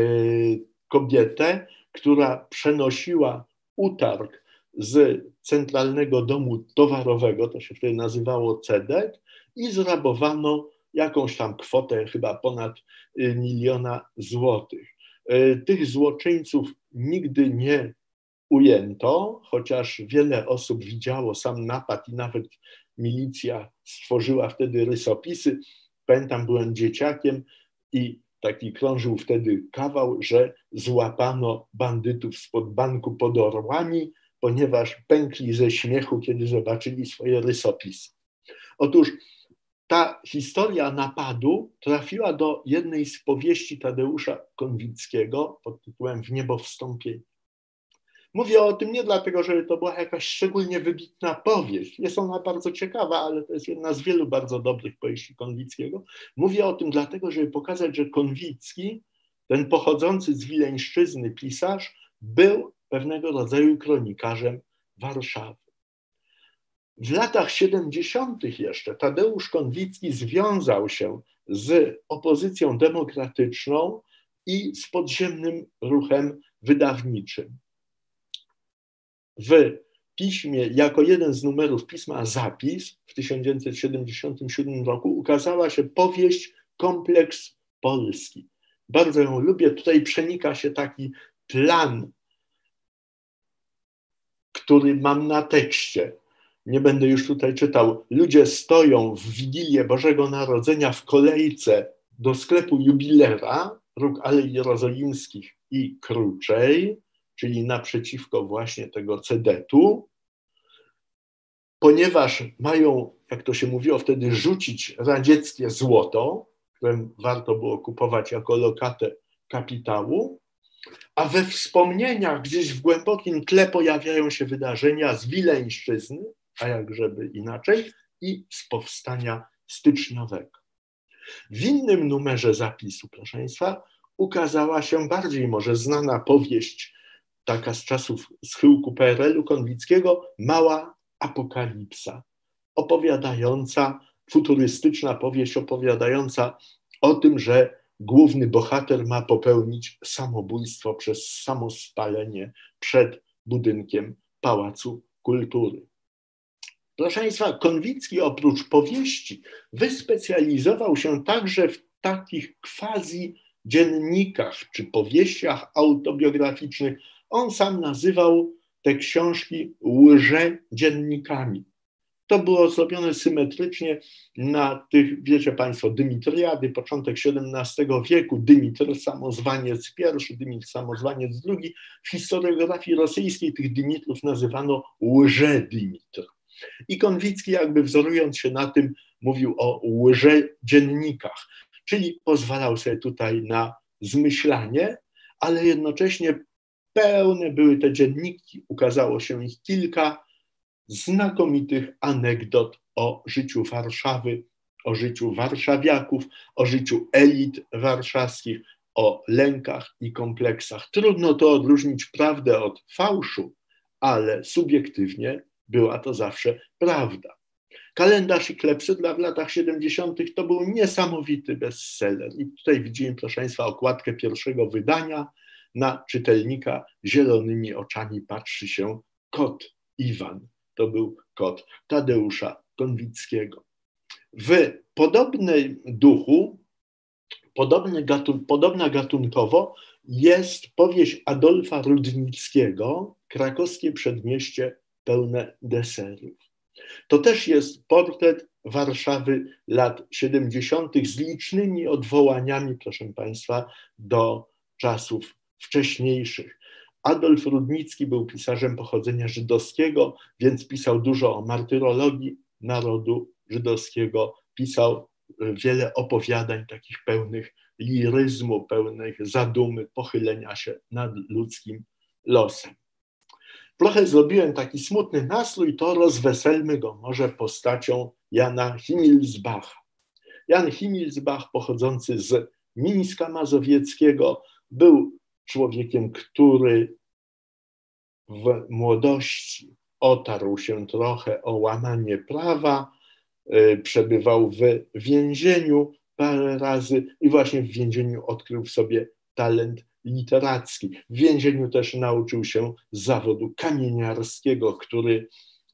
kobietę, która przenosiła utarg z Centralnego Domu Towarowego, to się wtedy nazywało CEDEK, i zrabowano jakąś tam kwotę, chyba ponad y, miliona złotych. Y, tych złoczyńców nigdy nie ujęto, chociaż wiele osób widziało sam napad i nawet milicja stworzyła wtedy rysopisy. Pamiętam, byłem dzieciakiem i taki krążył wtedy kawał, że złapano bandytów spod banku pod orłami, ponieważ pękli ze śmiechu, kiedy zobaczyli swoje rysopisy. Otóż ta historia napadu trafiła do jednej z powieści Tadeusza Konwickiego pod tytułem W niebo wstąpienie. Mówię o tym nie dlatego, że to była jakaś szczególnie wybitna powieść. Jest ona bardzo ciekawa, ale to jest jedna z wielu bardzo dobrych powieści Konwickiego. Mówię o tym dlatego, żeby pokazać, że Konwicki, ten pochodzący z Wileńszczyzny pisarz, był pewnego rodzaju kronikarzem Warszawy. W latach 70. jeszcze Tadeusz Konwicki związał się z opozycją demokratyczną i z podziemnym ruchem wydawniczym. W piśmie, jako jeden z numerów pisma Zapis w 1977 roku ukazała się powieść Kompleks Polski. Bardzo ją lubię. Tutaj przenika się taki plan, który mam na tekście nie będę już tutaj czytał, ludzie stoją w Wigilię Bożego Narodzenia w kolejce do sklepu jubilera, róg Alei Jerozolimskich i Kruczej, czyli naprzeciwko właśnie tego cedetu, ponieważ mają, jak to się mówiło wtedy, rzucić radzieckie złoto, które warto było kupować jako lokatę kapitału, a we wspomnieniach gdzieś w głębokim tle pojawiają się wydarzenia z Wileńszczyzny, a jak żeby inaczej, i z powstania styczniowego. W innym numerze zapisu, proszę Państwa, ukazała się bardziej może znana powieść, taka z czasów schyłku PRL-u Konwickiego, Mała Apokalipsa, opowiadająca, futurystyczna powieść opowiadająca o tym, że główny bohater ma popełnić samobójstwo przez samospalenie przed budynkiem Pałacu Kultury. Proszę Państwa, Konwicki oprócz powieści wyspecjalizował się także w takich quasi dziennikach czy powieściach autobiograficznych. On sam nazywał te książki łże-dziennikami. To było zrobione symetrycznie na tych, wiecie Państwo, Dymitriady, początek XVII wieku, Dymitr Samozwaniec I, Dymitr Samozwaniec II. W historiografii rosyjskiej tych Dymitrów nazywano łże-Dymitr. I Konwicki, jakby wzorując się na tym, mówił o łże-dziennikach, czyli pozwalał sobie tutaj na zmyślanie, ale jednocześnie pełne były te dzienniki, ukazało się ich kilka znakomitych anegdot o życiu Warszawy, o życiu warszawiaków, o życiu elit warszawskich, o lękach i kompleksach. Trudno to odróżnić prawdę od fałszu, ale subiektywnie była to zawsze prawda. Kalendarz i klepsydra w latach 70. to był niesamowity bestseller. I tutaj widzimy, proszę Państwa, okładkę pierwszego wydania. Na czytelnika zielonymi oczami patrzy się kot Iwan. To był kot Tadeusza Konwickiego. W podobnym duchu, podobny gatun podobna gatunkowo, jest powieść Adolfa Rudnickiego, krakowskie przedmieście pełne deserów. To też jest portret Warszawy lat 70. z licznymi odwołaniami, proszę Państwa, do czasów wcześniejszych. Adolf Rudnicki był pisarzem pochodzenia żydowskiego, więc pisał dużo o martyrologii narodu żydowskiego, pisał wiele opowiadań takich pełnych liryzmu, pełnych zadumy, pochylenia się nad ludzkim losem. Trochę zrobiłem taki smutny nastrój, to rozweselmy go może postacią Jana Himmelsbacha. Jan Himmelsbach, pochodzący z Mińska Mazowieckiego, był człowiekiem, który w młodości otarł się trochę o łamanie prawa, y, przebywał w więzieniu parę razy i właśnie w więzieniu odkrył w sobie talent literacki. W więzieniu też nauczył się zawodu kamieniarskiego, który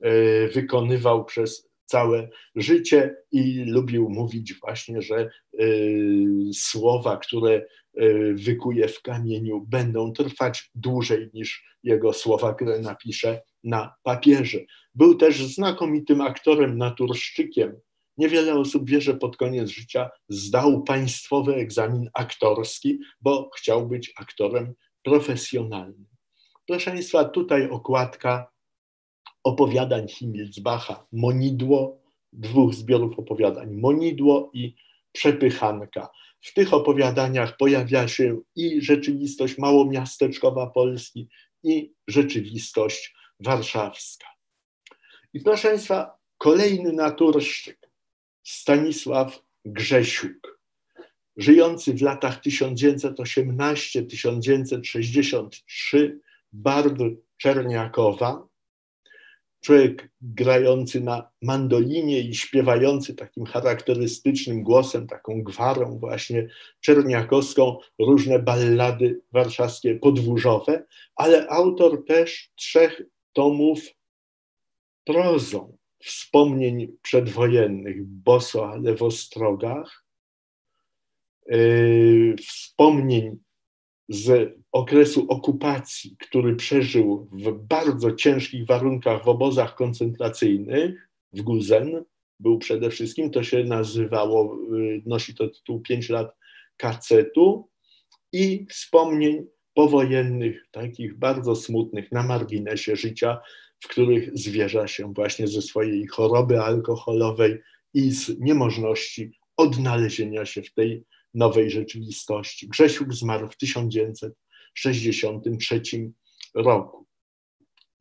y, wykonywał przez całe życie i lubił mówić właśnie, że y, słowa, które y, wykuje w kamieniu, będą trwać dłużej niż jego słowa, które napisze na papierze. Był też znakomitym aktorem, naturszczykiem. Niewiele osób wie, że pod koniec życia zdał państwowy egzamin aktorski, bo chciał być aktorem profesjonalnym. Proszę Państwa, tutaj okładka opowiadań Himmelsbacha, Monidło, dwóch zbiorów opowiadań, Monidło i Przepychanka. W tych opowiadaniach pojawia się i rzeczywistość małomiasteczkowa Polski, i rzeczywistość warszawska. I proszę Państwa, kolejny naturszczyk, Stanisław Grzesiuk, żyjący w latach 1918-1963, bard Czerniakowa, człowiek grający na mandolinie i śpiewający takim charakterystycznym głosem, taką gwarą właśnie czerniakowską, różne ballady warszawskie podwórzowe, ale autor też trzech tomów prozą, wspomnień przedwojennych, Boso, ale w Ostrogach, yy, wspomnień z okresu okupacji, który przeżył w bardzo ciężkich warunkach w obozach koncentracyjnych, w Guzen, był przede wszystkim, to się nazywało, y, nosi to tytuł 5 lat kacetu i wspomnień powojennych, takich bardzo smutnych, na marginesie życia, w których zwierza się właśnie ze swojej choroby alkoholowej i z niemożności odnalezienia się w tej nowej rzeczywistości. Grzesiuk zmarł w 1963 roku.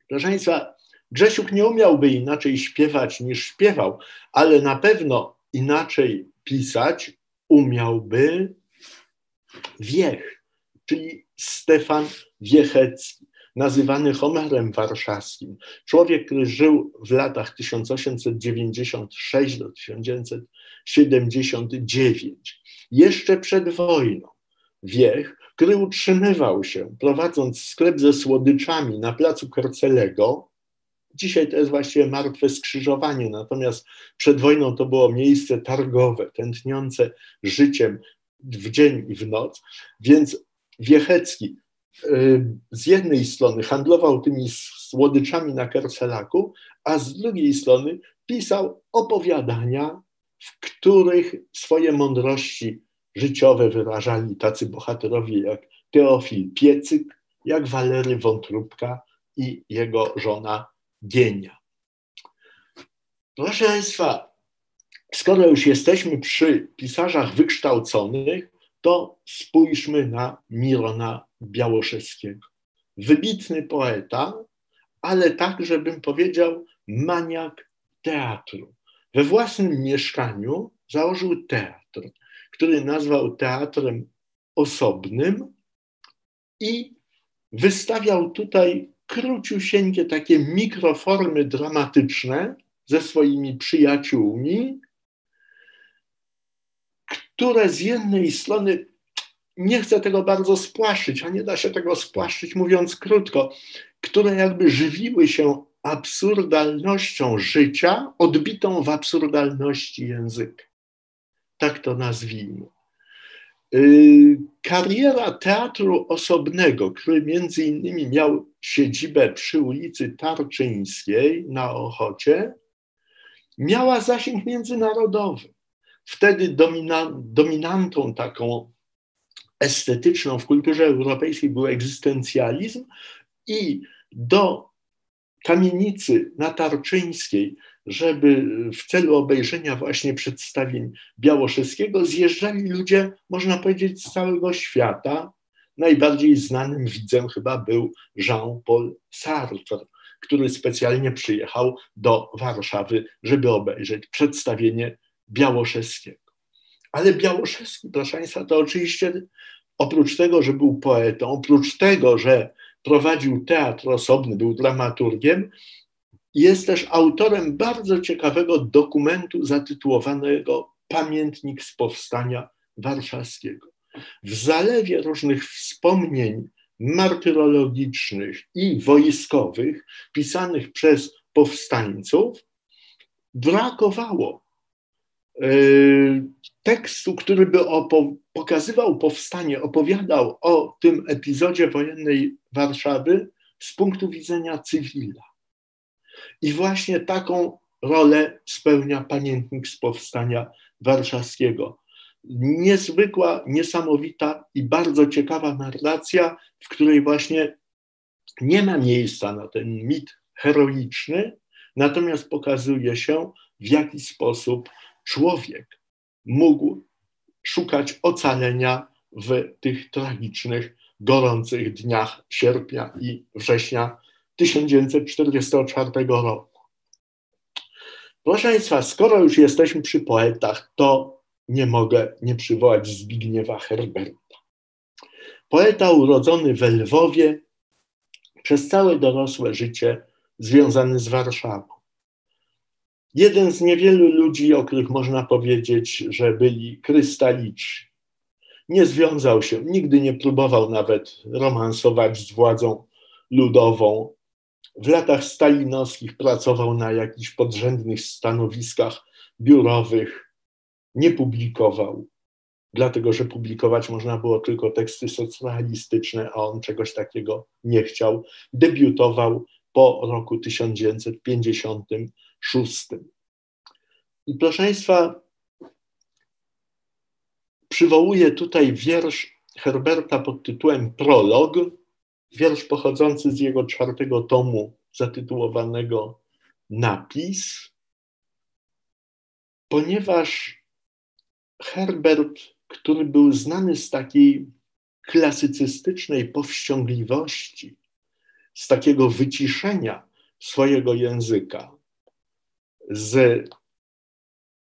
Proszę Państwa, Grzesiuk nie umiałby inaczej śpiewać niż śpiewał, ale na pewno inaczej pisać umiałby Wiech, czyli Stefan Wiechecki, nazywany Homerem Warszawskim. Człowiek, który żył w latach 1896 do 1979 jeszcze przed wojną. Wiech, który utrzymywał się, prowadząc sklep ze słodyczami na placu Kercelego, dzisiaj to jest właściwie martwe skrzyżowanie, natomiast przed wojną to było miejsce targowe, tętniące życiem w dzień i w noc, więc Wiechecki y, z jednej strony handlował tymi słodyczami na Kercelaku, a z drugiej strony pisał opowiadania w których swoje mądrości życiowe wyrażali tacy bohaterowie jak Teofil Piecyk, jak Walery Wątróbka i jego żona Gienia. Proszę Państwa, skoro już jesteśmy przy pisarzach wykształconych, to spójrzmy na Mirona Białoszewskiego. Wybitny poeta, ale także bym powiedział maniak teatru. We własnym mieszkaniu założył teatr, który nazwał teatrem osobnym i wystawiał tutaj króciusieńkie takie mikroformy dramatyczne ze swoimi przyjaciółmi, które z jednej strony nie chcę tego bardzo spłaszczyć, a nie da się tego spłaszczyć mówiąc krótko, które jakby żywiły się absurdalnością życia, odbitą w absurdalności języka. Tak to nazwijmy. Y, kariera teatru osobnego, który między innymi miał siedzibę przy ulicy Tarczyńskiej na Ochocie, miała zasięg międzynarodowy. Wtedy domina, dominantą taką estetyczną w kulturze europejskiej był egzystencjalizm i do kamienicy natarczyńskiej, żeby w celu obejrzenia właśnie przedstawień Białoszewskiego zjeżdżali ludzie, można powiedzieć, z całego świata. Najbardziej znanym widzem chyba był Jean-Paul Sartre, który specjalnie przyjechał do Warszawy, żeby obejrzeć przedstawienie Białoszewskiego. Ale Białoszewski, proszę Państwa, to oczywiście oprócz tego, że był poetą, oprócz tego, że prowadził teatr osobny, był dramaturgiem, jest też autorem bardzo ciekawego dokumentu zatytułowanego Pamiętnik z Powstania Warszawskiego. W zalewie różnych wspomnień martyrologicznych i wojskowych pisanych przez powstańców brakowało tekstu, który by pokazywał powstanie, opowiadał o tym epizodzie wojennej Warszawy z punktu widzenia cywila. I właśnie taką rolę spełnia pamiętnik z powstania warszawskiego. Niezwykła, niesamowita i bardzo ciekawa narracja, w której właśnie nie ma miejsca na ten mit heroiczny, natomiast pokazuje się, w jaki sposób człowiek mógł szukać ocalenia w tych tragicznych, gorących dniach sierpnia i września 1944 roku. Proszę Państwa, skoro już jesteśmy przy poetach, to nie mogę nie przywołać Zbigniewa Herberta. Poeta urodzony w Lwowie, przez całe dorosłe życie związany z Warszawą. Jeden z niewielu ludzi, o których można powiedzieć, że byli krystaliczni. Nie związał się, nigdy nie próbował nawet romansować z władzą ludową. W latach stalinowskich pracował na jakichś podrzędnych stanowiskach biurowych, nie publikował, dlatego że publikować można było tylko teksty socjalistyczne, a on czegoś takiego nie chciał. Debiutował po roku 1956. I proszę Państwa, przywołuję tutaj wiersz Herberta pod tytułem Prolog, wiersz pochodzący z jego czwartego tomu zatytułowanego Napis, ponieważ Herbert, który był znany z takiej klasycystycznej powściągliwości, z takiego wyciszenia swojego języka, z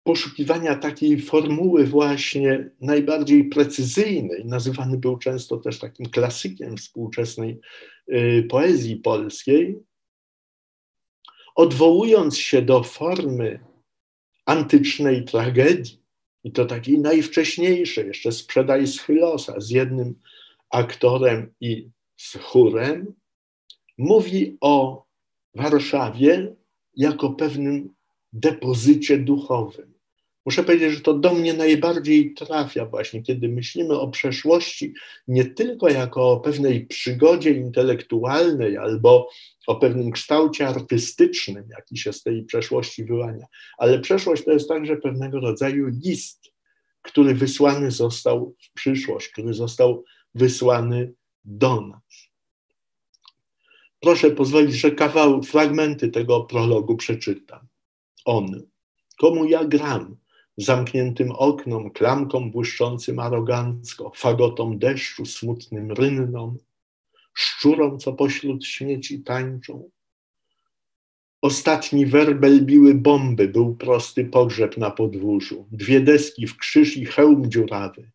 poszukiwania takiej formuły właśnie najbardziej precyzyjnej. Nazywany był często też takim klasykiem współczesnej y, poezji polskiej. Odwołując się do formy antycznej tragedii, i to takiej najwcześniejszej, jeszcze sprzedaj Schylosa z jednym aktorem i z chórem, mówi o Warszawie jako pewnym depozycie duchowym. Muszę powiedzieć, że to do mnie najbardziej trafia właśnie, kiedy myślimy o przeszłości nie tylko jako o pewnej przygodzie intelektualnej albo o pewnym kształcie artystycznym, jaki się z tej przeszłości wyłania, ale przeszłość to jest także pewnego rodzaju list, który wysłany został w przyszłość, który został wysłany do nas. Proszę pozwolić, że kawał, fragmenty tego prologu przeczytam. On, komu ja gram, zamkniętym oknom, klamką błyszczącym arogancko, fagotom deszczu, smutnym rynnom, szczurom, co pośród śmieci tańczą. Ostatni werbel biły bomby, był prosty pogrzeb na podwórzu, dwie deski w krzyż i hełm dziurawy,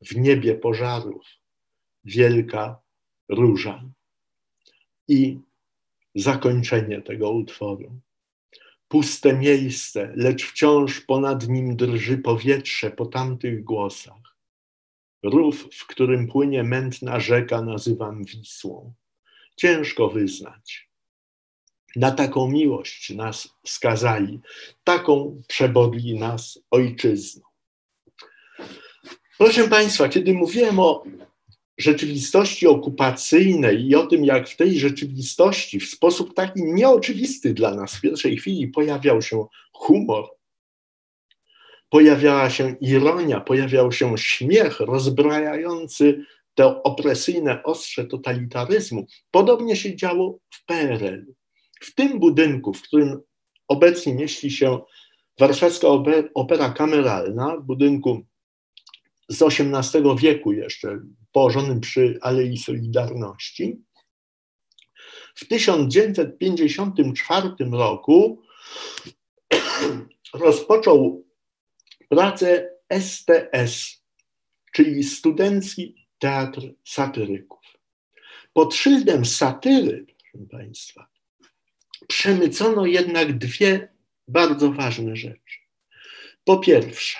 w niebie pożarów, wielka róża. I zakończenie tego utworu puste miejsce, lecz wciąż ponad nim drży powietrze po tamtych głosach. Rów, w którym płynie mętna rzeka, nazywam Wisłą. Ciężko wyznać. Na taką miłość nas skazali, taką przebodli nas ojczyzną. Proszę Państwa, kiedy mówiłem o rzeczywistości okupacyjnej i o tym, jak w tej rzeczywistości w sposób taki nieoczywisty dla nas w pierwszej chwili pojawiał się humor, pojawiała się ironia, pojawiał się śmiech rozbrajający to opresyjne ostrze totalitaryzmu. Podobnie się działo w PRL. W tym budynku, w którym obecnie mieści się Warszawska Opera Kameralna, w budynku z XVIII wieku jeszcze, położonym przy Alei Solidarności, w 1954 roku rozpoczął pracę STS, czyli Studencki Teatr Satyryków. Pod szyldem satyry, proszę Państwa, przemycono jednak dwie bardzo ważne rzeczy. Po pierwsze,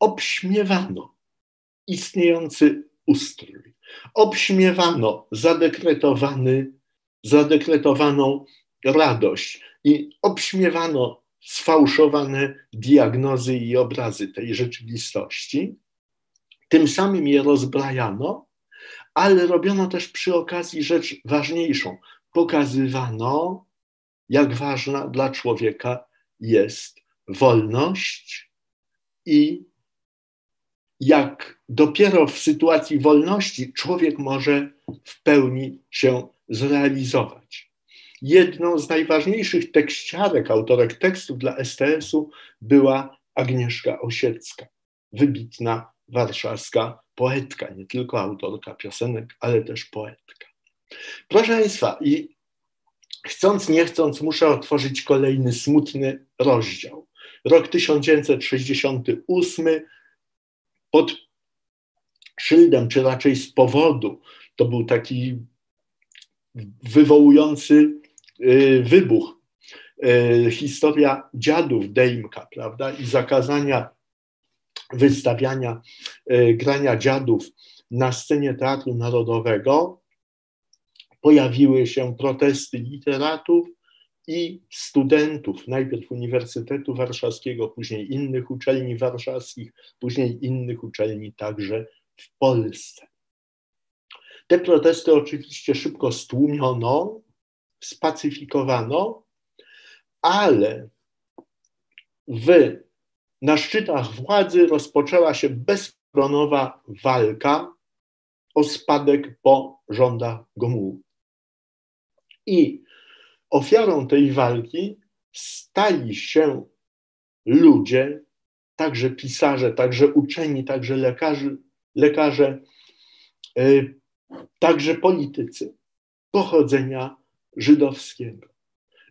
obśmiewano istniejący ustrój, obśmiewano zadekretowany, zadekretowaną radość i obśmiewano sfałszowane diagnozy i obrazy tej rzeczywistości. Tym samym je rozbrajano, ale robiono też przy okazji rzecz ważniejszą. Pokazywano, jak ważna dla człowieka jest wolność i jak dopiero w sytuacji wolności człowiek może w pełni się zrealizować. Jedną z najważniejszych tekściarek, autorek tekstów dla STS-u była Agnieszka Osiecka, wybitna warszawska poetka, nie tylko autorka piosenek, ale też poetka. Proszę Państwa, i chcąc, nie chcąc, muszę otworzyć kolejny smutny rozdział. Rok 1968 pod szyldem, czy raczej z powodu, to był taki wywołujący y, wybuch, y, historia dziadów Dejmka, prawda, i zakazania wystawiania, y, grania dziadów na scenie Teatru Narodowego, pojawiły się protesty literatów i studentów, najpierw Uniwersytetu Warszawskiego, później innych uczelni warszawskich, później innych uczelni także w Polsce. Te protesty oczywiście szybko stłumiono, spacyfikowano, ale w, na szczytach władzy rozpoczęła się bezpronowa walka o spadek po rządach Gomułki. I ofiarą tej walki stali się ludzie, także pisarze, także uczeni, także lekarze, lekarze y, także politycy pochodzenia żydowskiego.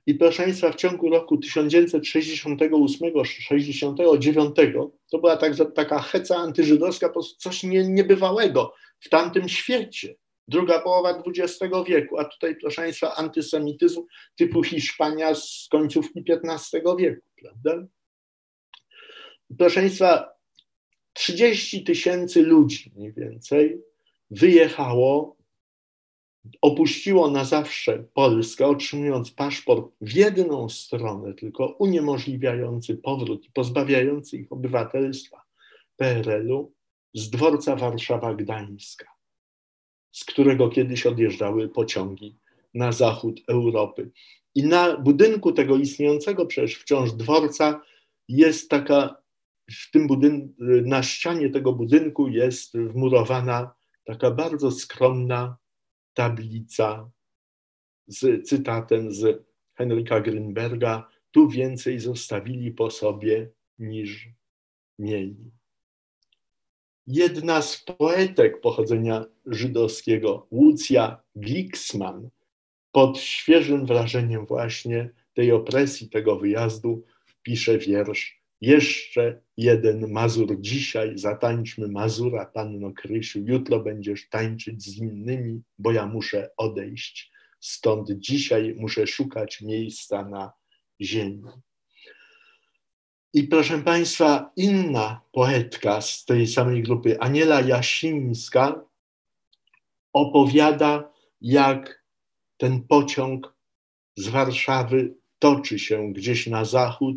I proszę Państwa, w ciągu roku 1968-69 to była tak, taka heca antyżydowska, po prostu coś nie, niebywałego w tamtym świecie. Druga połowa XX wieku, a tutaj, proszę Państwa, antysemityzm typu Hiszpania z końcówki XV wieku, prawda? Proszę Państwa, 30 tysięcy ludzi mniej więcej wyjechało, opuściło na zawsze Polskę, otrzymując paszport w jedną stronę, tylko uniemożliwiający powrót i pozbawiający ich obywatelstwa PRL-u z dworca Warszawa-Gdańska, z którego kiedyś odjeżdżały pociągi na zachód Europy. I na budynku tego istniejącego przecież wciąż dworca jest taka, w tym budynku, na ścianie tego budynku jest wmurowana taka bardzo skromna tablica z cytatem z Henryka Grünberga: Tu więcej zostawili po sobie niż mieli. Jedna z poetek pochodzenia żydowskiego, Łucja Glicksman, pod świeżym wrażeniem właśnie tej opresji, tego wyjazdu, pisze wiersz jeszcze jeden Mazur dzisiaj, zatańczmy Mazura, Panno Krysiu, jutro będziesz tańczyć z innymi, bo ja muszę odejść. Stąd dzisiaj muszę szukać miejsca na ziemi. I proszę Państwa, inna poetka z tej samej grupy, Aniela Jasińska, opowiada, jak ten pociąg z Warszawy toczy się gdzieś na zachód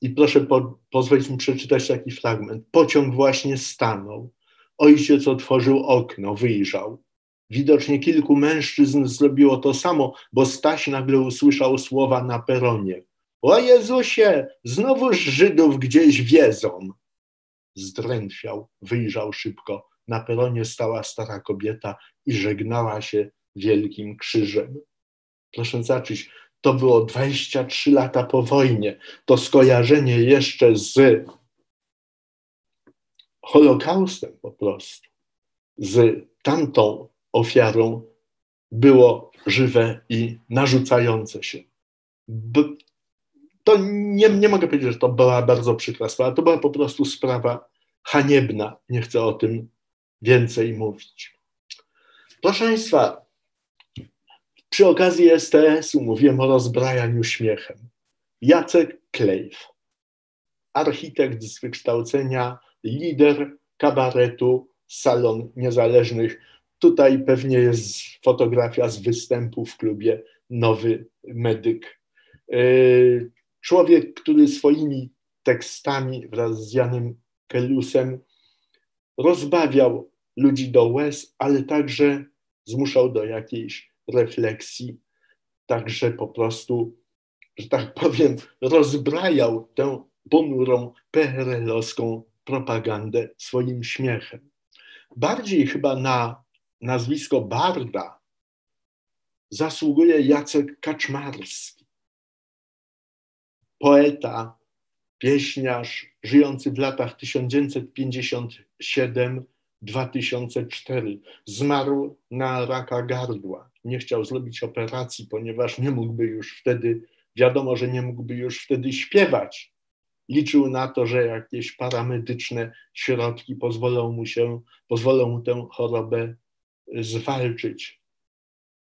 i proszę po, pozwolić mi przeczytać taki fragment. Pociąg właśnie stanął. Ojciec otworzył okno, wyjrzał. Widocznie kilku mężczyzn zrobiło to samo, bo Staś nagle usłyszał słowa na peronie. O Jezusie, znowu Żydów gdzieś wiedzą. Zdrętwiał, wyjrzał szybko. Na peronie stała stara kobieta i żegnała się wielkim krzyżem. Proszę zacząć, to było 23 lata po wojnie. To skojarzenie jeszcze z Holokaustem po prostu, z tamtą ofiarą było żywe i narzucające się. To nie, nie mogę powiedzieć, że to była bardzo przykra sprawa, to była po prostu sprawa haniebna. Nie chcę o tym więcej mówić. Proszę Państwa, przy okazji STS-u mówiłem o rozbrajaniu śmiechem. Jacek Klejf, architekt z wykształcenia, lider kabaretu Salon Niezależnych. Tutaj pewnie jest fotografia z występu w klubie Nowy Medyk. E, człowiek, który swoimi tekstami wraz z Janem Kelusem rozbawiał ludzi do łez, ale także zmuszał do jakiejś refleksji, także po prostu, że tak <laughs> powiem, rozbrajał tę ponurą PRL-owską propagandę swoim śmiechem. Bardziej chyba na nazwisko Barda zasługuje Jacek Kaczmarski, poeta, pieśniarz żyjący w latach 1957-2004. Zmarł na raka gardła. Nie chciał zrobić operacji, ponieważ nie mógłby już wtedy, wiadomo, że nie mógłby już wtedy śpiewać liczył na to, że jakieś paramedyczne środki pozwolą mu się, pozwolą mu tę chorobę zwalczyć.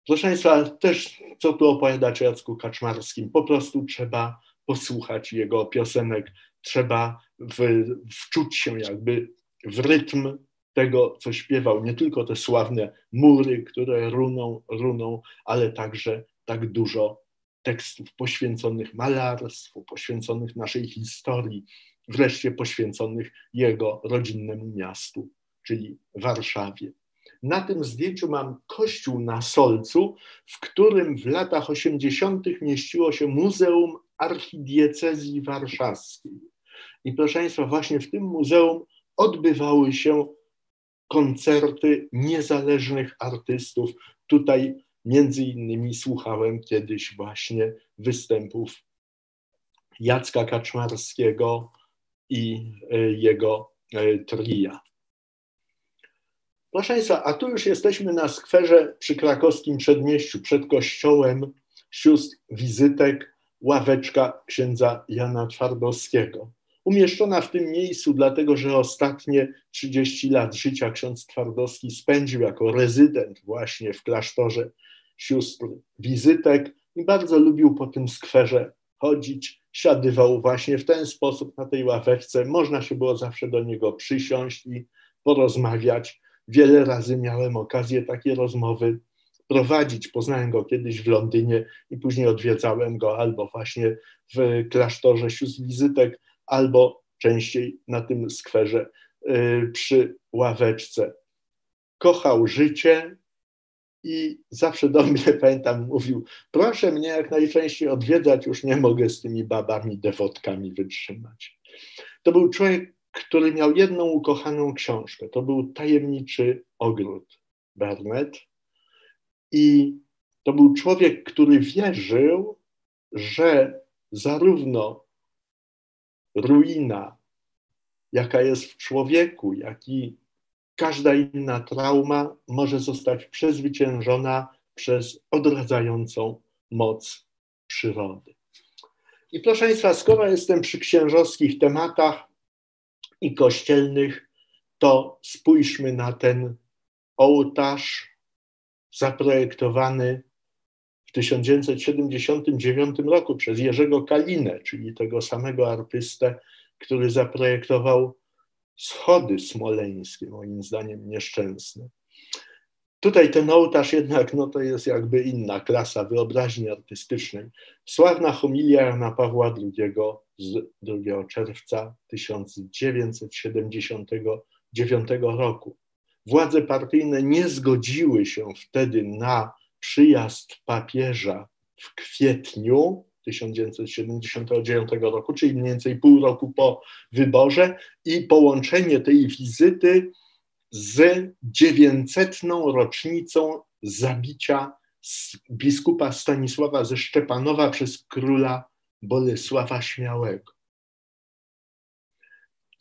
Proszę Państwa, też co tu opowiadać o Jacku Kaczmarskim? Po prostu trzeba posłuchać jego piosenek, trzeba w, wczuć się jakby w rytm tego, co śpiewał. Nie tylko te sławne mury, które runą, runą, ale także tak dużo tekstów poświęconych malarstwu, poświęconych naszej historii, wreszcie poświęconych jego rodzinnemu miastu, czyli Warszawie. Na tym zdjęciu mam kościół na Solcu, w którym w latach 80. mieściło się Muzeum Archidiecezji Warszawskiej. I proszę Państwa, właśnie w tym muzeum odbywały się koncerty niezależnych artystów. Tutaj Między innymi słuchałem kiedyś właśnie występów Jacka Kaczmarskiego i e, jego e, tria. Proszę Państwa, a tu już jesteśmy na skwerze przy krakowskim przedmieściu, przed kościołem sióstr wizytek, ławeczka księdza Jana Twardowskiego. Umieszczona w tym miejscu, dlatego że ostatnie 30 lat życia ksiądz Twardowski spędził jako rezydent właśnie w klasztorze sióstr wizytek i bardzo lubił po tym skwerze chodzić. Siadywał właśnie w ten sposób na tej ławeczce. Można się było zawsze do niego przysiąść i porozmawiać. Wiele razy miałem okazję takie rozmowy prowadzić. Poznałem go kiedyś w Londynie i później odwiedzałem go albo właśnie w klasztorze sióstr wizytek, albo częściej na tym skwerze y, przy ławeczce. Kochał życie, i zawsze do mnie, <laughs> pamiętam, mówił, proszę mnie jak najczęściej odwiedzać, już nie mogę z tymi babami, dewotkami wytrzymać. To był człowiek, który miał jedną ukochaną książkę, to był Tajemniczy Ogród Bernet i to był człowiek, który wierzył, że zarówno ruina, jaka jest w człowieku, jak i każda inna trauma może zostać przezwyciężona przez odradzającą moc przyrody. I proszę Państwa, skoro jestem przy księżowskich tematach i kościelnych, to spójrzmy na ten ołtarz zaprojektowany w 1979 roku przez Jerzego Kalinę, czyli tego samego artystę, który zaprojektował schody smoleńskie, moim zdaniem nieszczęsne. Tutaj ten ołtarz jednak no to jest jakby inna klasa wyobraźni artystycznej. Sławna homilia Jana Pawła II z 2 czerwca 1972 1909 roku. Władze partyjne nie zgodziły się wtedy na przyjazd papieża w kwietniu 1979 roku, czyli mniej więcej pół roku po wyborze, i połączenie tej wizyty z 900. rocznicą zabicia biskupa Stanisława ze Szczepanowa przez króla Bolesława Śmiałego.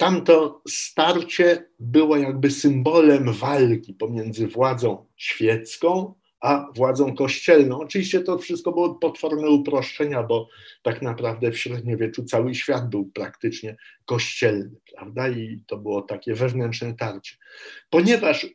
Tamto starcie było jakby symbolem walki pomiędzy władzą świecką a władzą kościelną. Oczywiście to wszystko było potworne uproszczenia, bo tak naprawdę w średniowieczu cały świat był praktycznie kościelny, prawda? I to było takie wewnętrzne tarcie. Ponieważ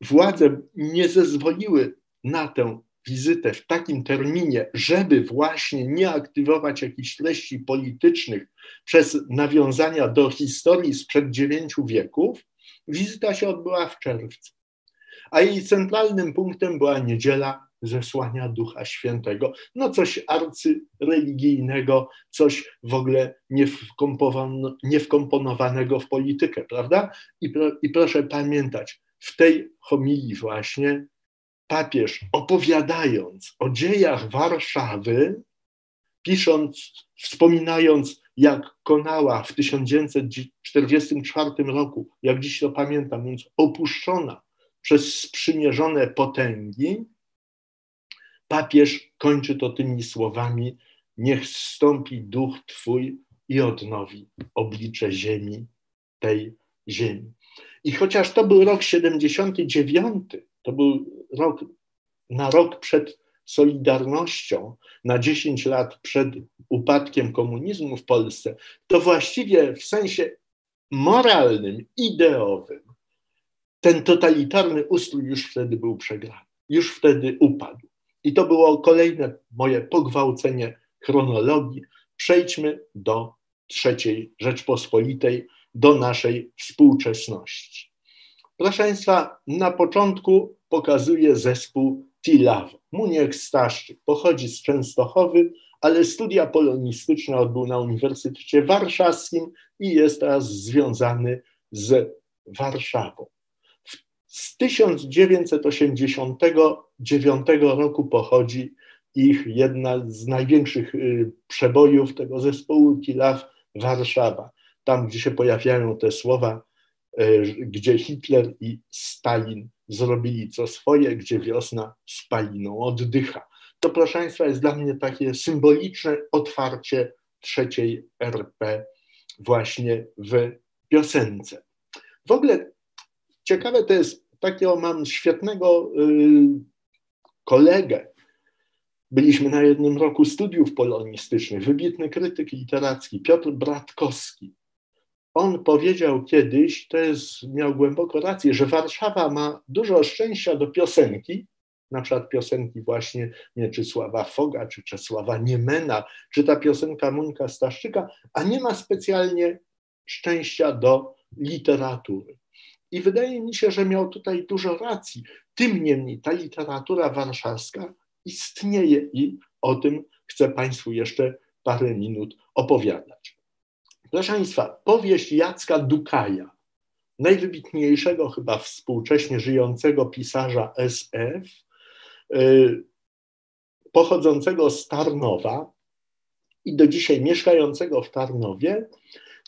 władze nie zezwoliły na tę wizytę w takim terminie, żeby właśnie nie aktywować jakichś treści politycznych przez nawiązania do historii sprzed dziewięciu wieków, wizyta się odbyła w czerwcu. A jej centralnym punktem była niedziela zesłania Ducha Świętego. No coś arcyreligijnego, coś w ogóle niewkomponowanego w politykę, prawda? I, I proszę pamiętać, w tej homilii właśnie papież opowiadając o dziejach Warszawy, pisząc, wspominając, jak konała w 1944 roku, jak dziś to pamiętam, więc opuszczona przez sprzymierzone potęgi, papież kończy to tymi słowami: Niech zstąpi duch Twój i odnowi oblicze ziemi, tej ziemi. I chociaż to był rok 79, to był rok na rok przed Solidarnością, na 10 lat przed upadkiem komunizmu w Polsce, to właściwie w sensie moralnym, ideowym, ten totalitarny ustrój już wtedy był przegrany, już wtedy upadł. I to było kolejne moje pogwałcenie chronologii. Przejdźmy do trzeciej Rzeczpospolitej, do naszej współczesności. Proszę Państwa, na początku pokazuje zespół Tilaw. Muniek Staszczyk pochodzi z Częstochowy, ale studia polonistyczne odbył na Uniwersytecie Warszawskim i jest teraz związany z Warszawą. Z 1989 roku pochodzi ich jedna z największych y, przebojów tego zespołu Tilaw Warszawa. Tam, gdzie się pojawiają te słowa, gdzie Hitler i Stalin zrobili co swoje, gdzie wiosna spaliną oddycha. To, proszę Państwa, jest dla mnie takie symboliczne otwarcie trzeciej RP właśnie w piosence. W ogóle ciekawe to jest, takiego mam świetnego y, kolegę. Byliśmy na jednym roku studiów polonistycznych, wybitny krytyk literacki Piotr Bratkowski on powiedział kiedyś, to jest, miał głęboko rację, że Warszawa ma dużo szczęścia do piosenki, na przykład piosenki właśnie Mieczysława Foga, czy Czesława Niemena, czy ta piosenka Muńka Staszczyka, a nie ma specjalnie szczęścia do literatury. I wydaje mi się, że miał tutaj dużo racji. Tym niemniej ta literatura warszawska istnieje i o tym chcę Państwu jeszcze parę minut opowiadać. Proszę Państwa, powieść Jacka Dukaja, najwybitniejszego chyba współcześnie żyjącego pisarza SF, y, pochodzącego z Tarnowa i do dzisiaj mieszkającego w Tarnowie,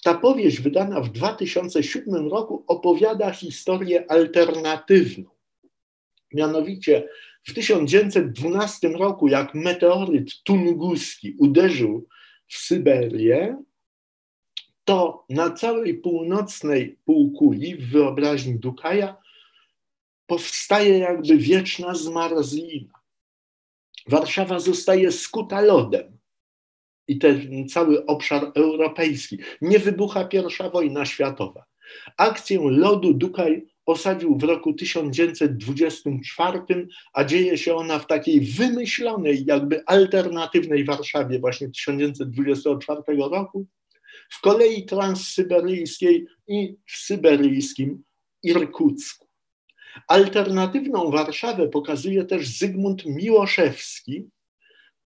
ta powieść wydana w 2007 roku opowiada historię alternatywną. Mianowicie w 1912 roku, jak meteoryt tunguski uderzył w Syberię, to na całej północnej półkuli w wyobraźni Dukaja powstaje jakby wieczna zmarzlina. Warszawa zostaje skuta lodem i ten cały obszar europejski. Nie wybucha pierwsza wojna światowa. Akcję lodu Dukaj osadził w roku 1924, a dzieje się ona w takiej wymyślonej, jakby alternatywnej Warszawie właśnie 1924 roku, w kolei transsyberyjskiej i w syberyjskim Irkucku. Alternatywną Warszawę pokazuje też Zygmunt Miłoszewski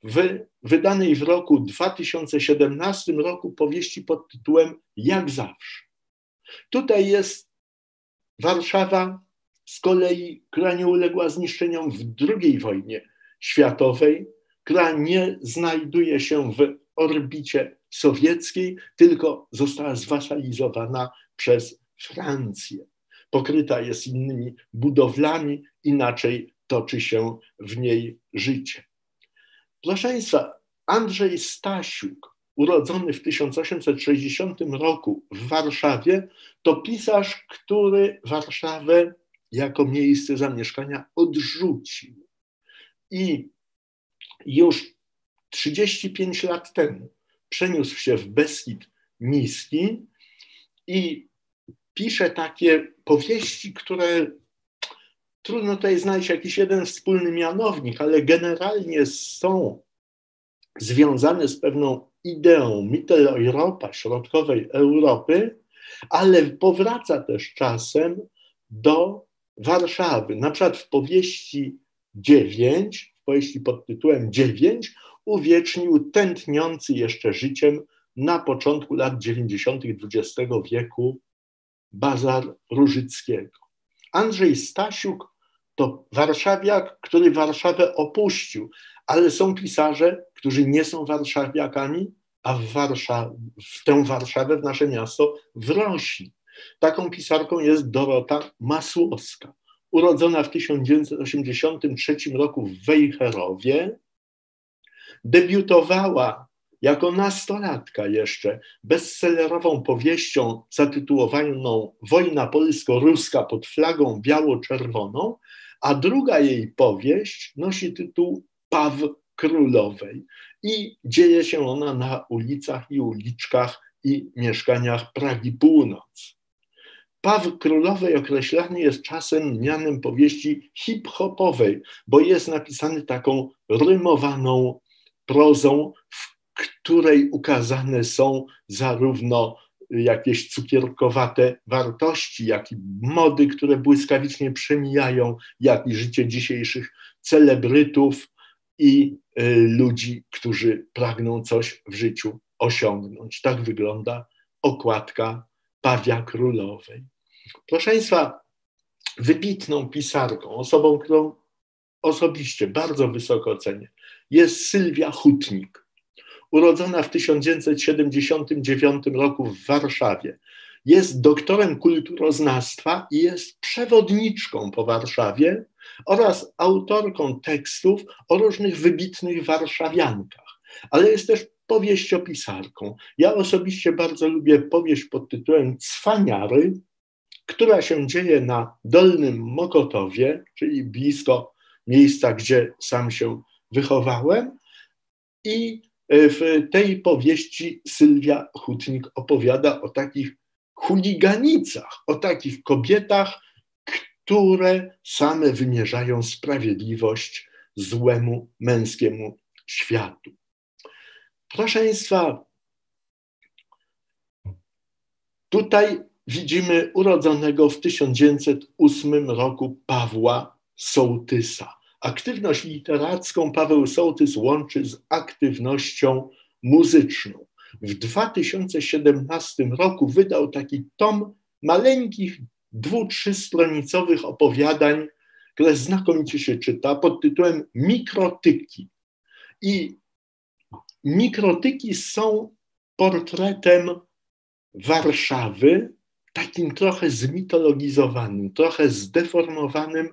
w wydanej w roku 2017 roku powieści pod tytułem Jak zawsze. Tutaj jest Warszawa z kolei, która nie uległa zniszczeniom w II wojnie światowej, która nie znajduje się w orbicie sowieckiej, tylko została zwasalizowana przez Francję. Pokryta jest innymi budowlami, inaczej toczy się w niej życie. Proszę Państwa, Andrzej Stasiuk, urodzony w 1860 roku w Warszawie, to pisarz, który Warszawę jako miejsce zamieszkania odrzucił. I już 35 lat temu przeniósł się w Beskid Niski i pisze takie powieści, które trudno tutaj znaleźć jakiś jeden wspólny mianownik, ale generalnie są związane z pewną ideą Mitteleuropa, środkowej Europy, ale powraca też czasem do Warszawy. Na przykład w powieści 9, w powieści pod tytułem 9, uwiecznił tętniący jeszcze życiem na początku lat 90. XX wieku bazar Różyckiego. Andrzej Stasiuk to warszawiak, który Warszawę opuścił, ale są pisarze, którzy nie są warszawiakami, a w, Warszaw w tę Warszawę, w nasze miasto, wrośli. Taką pisarką jest Dorota Masłowska, urodzona w 1983 roku w Wejherowie. Debiutowała jako nastolatka jeszcze bestsellerową powieścią zatytułowaną Wojna polsko-ruska pod flagą biało-czerwoną, a druga jej powieść nosi tytuł Paw Królowej i dzieje się ona na ulicach i uliczkach i mieszkaniach Pragi Północ. Paw Królowej określany jest czasem mianem powieści hip-hopowej, bo jest napisany taką rymowaną prozą, w której ukazane są zarówno jakieś cukierkowate wartości, jak i mody, które błyskawicznie przemijają, jak i życie dzisiejszych celebrytów i y, ludzi, którzy pragną coś w życiu osiągnąć. Tak wygląda okładka Pawia Królowej. Proszę Państwa, wybitną pisarką, osobą, którą osobiście bardzo wysoko cenię, jest Sylwia Hutnik. Urodzona w 1979 roku w Warszawie. Jest doktorem kulturoznawstwa i jest przewodniczką po Warszawie oraz autorką tekstów o różnych wybitnych warszawiankach, ale jest też powieściopisarką. Ja osobiście bardzo lubię powieść pod tytułem Cwaniary, która się dzieje na Dolnym Mokotowie, czyli blisko miejsca, gdzie sam się wychowałem. I e, w tej powieści Sylwia Hutnik opowiada o takich chuliganicach, o takich kobietach, które same wymierzają sprawiedliwość złemu męskiemu światu. Proszę Państwa, tutaj widzimy urodzonego w 1908 roku Pawła Sołtysa. Aktywność literacką Paweł Sołtys łączy z aktywnością muzyczną. W 2017 roku wydał taki tom maleńkich, dwu, trzystronicowych opowiadań, które znakomicie się czyta, pod tytułem Mikrotyki. I mikrotyki są portretem Warszawy, takim trochę zmitologizowanym, trochę zdeformowanym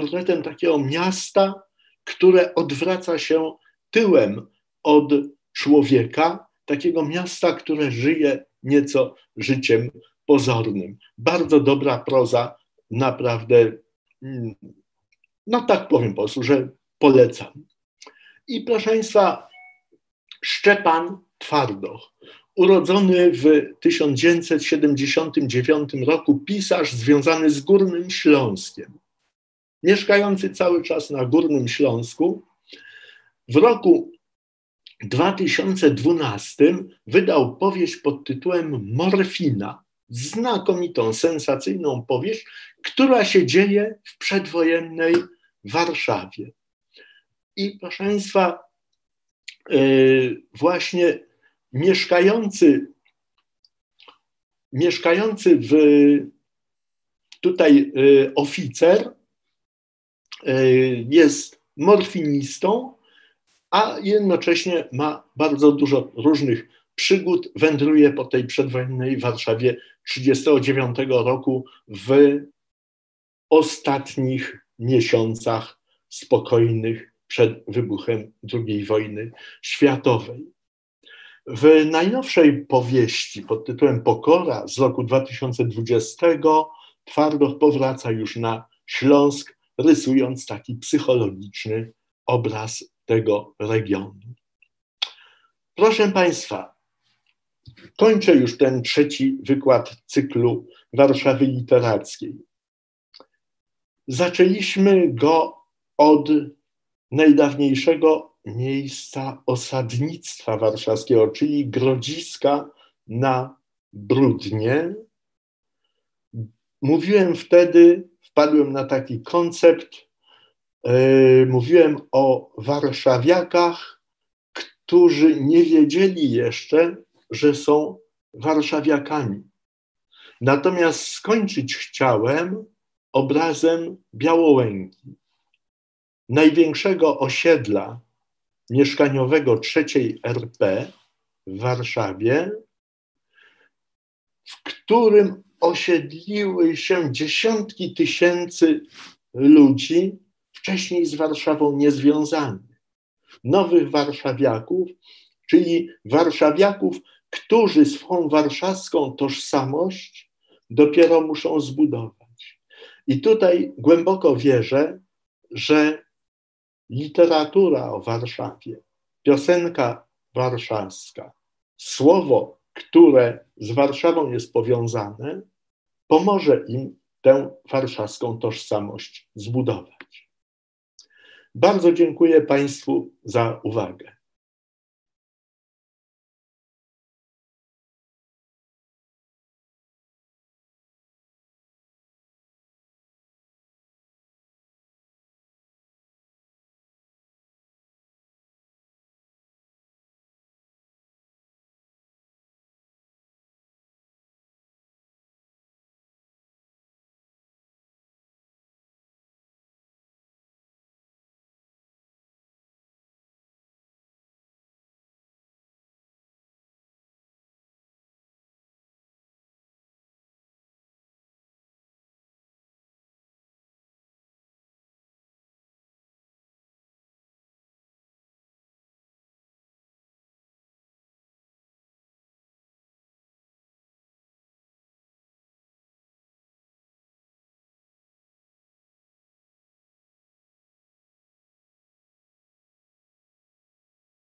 portretem takiego miasta, które odwraca się tyłem od człowieka, takiego miasta, które żyje nieco życiem pozornym. Bardzo dobra proza, naprawdę, mm, no tak powiem po prostu, że polecam. I proszę Państwa, Szczepan Twardoch, urodzony w 1979 roku pisarz związany z Górnym Śląskiem, mieszkający cały czas na Górnym Śląsku, w roku 2012 wydał powieść pod tytułem Morfina. Znakomitą, sensacyjną powieść, która się dzieje w przedwojennej Warszawie. I proszę Państwa, yy, właśnie mieszkający, mieszkający w tutaj y, oficer jest morfinistą, a jednocześnie ma bardzo dużo różnych przygód. Wędruje po tej przedwojennej Warszawie 1939 roku w ostatnich miesiącach spokojnych przed wybuchem II wojny światowej. W najnowszej powieści pod tytułem Pokora z roku 2020 Twardoch powraca już na Śląsk, rysując taki psychologiczny obraz tego regionu. Proszę Państwa, kończę już ten trzeci wykład cyklu Warszawy Literackiej. Zaczęliśmy go od najdawniejszego miejsca osadnictwa warszawskiego, czyli Grodziska na Brudnie. Mówiłem wtedy, wpadłem na taki koncept, yy, mówiłem o warszawiakach, którzy nie wiedzieli jeszcze, że są warszawiakami. Natomiast skończyć chciałem obrazem Białołęki, największego osiedla mieszkaniowego trzeciej RP w Warszawie, w którym osiedliły się dziesiątki tysięcy ludzi, wcześniej z Warszawą niezwiązanych. Nowych warszawiaków, czyli warszawiaków, którzy swą warszawską tożsamość dopiero muszą zbudować. I tutaj głęboko wierzę, że literatura o Warszawie, piosenka warszawska, słowo, które z Warszawą jest powiązane, pomoże im tę warszawską tożsamość zbudować. Bardzo dziękuję Państwu za uwagę.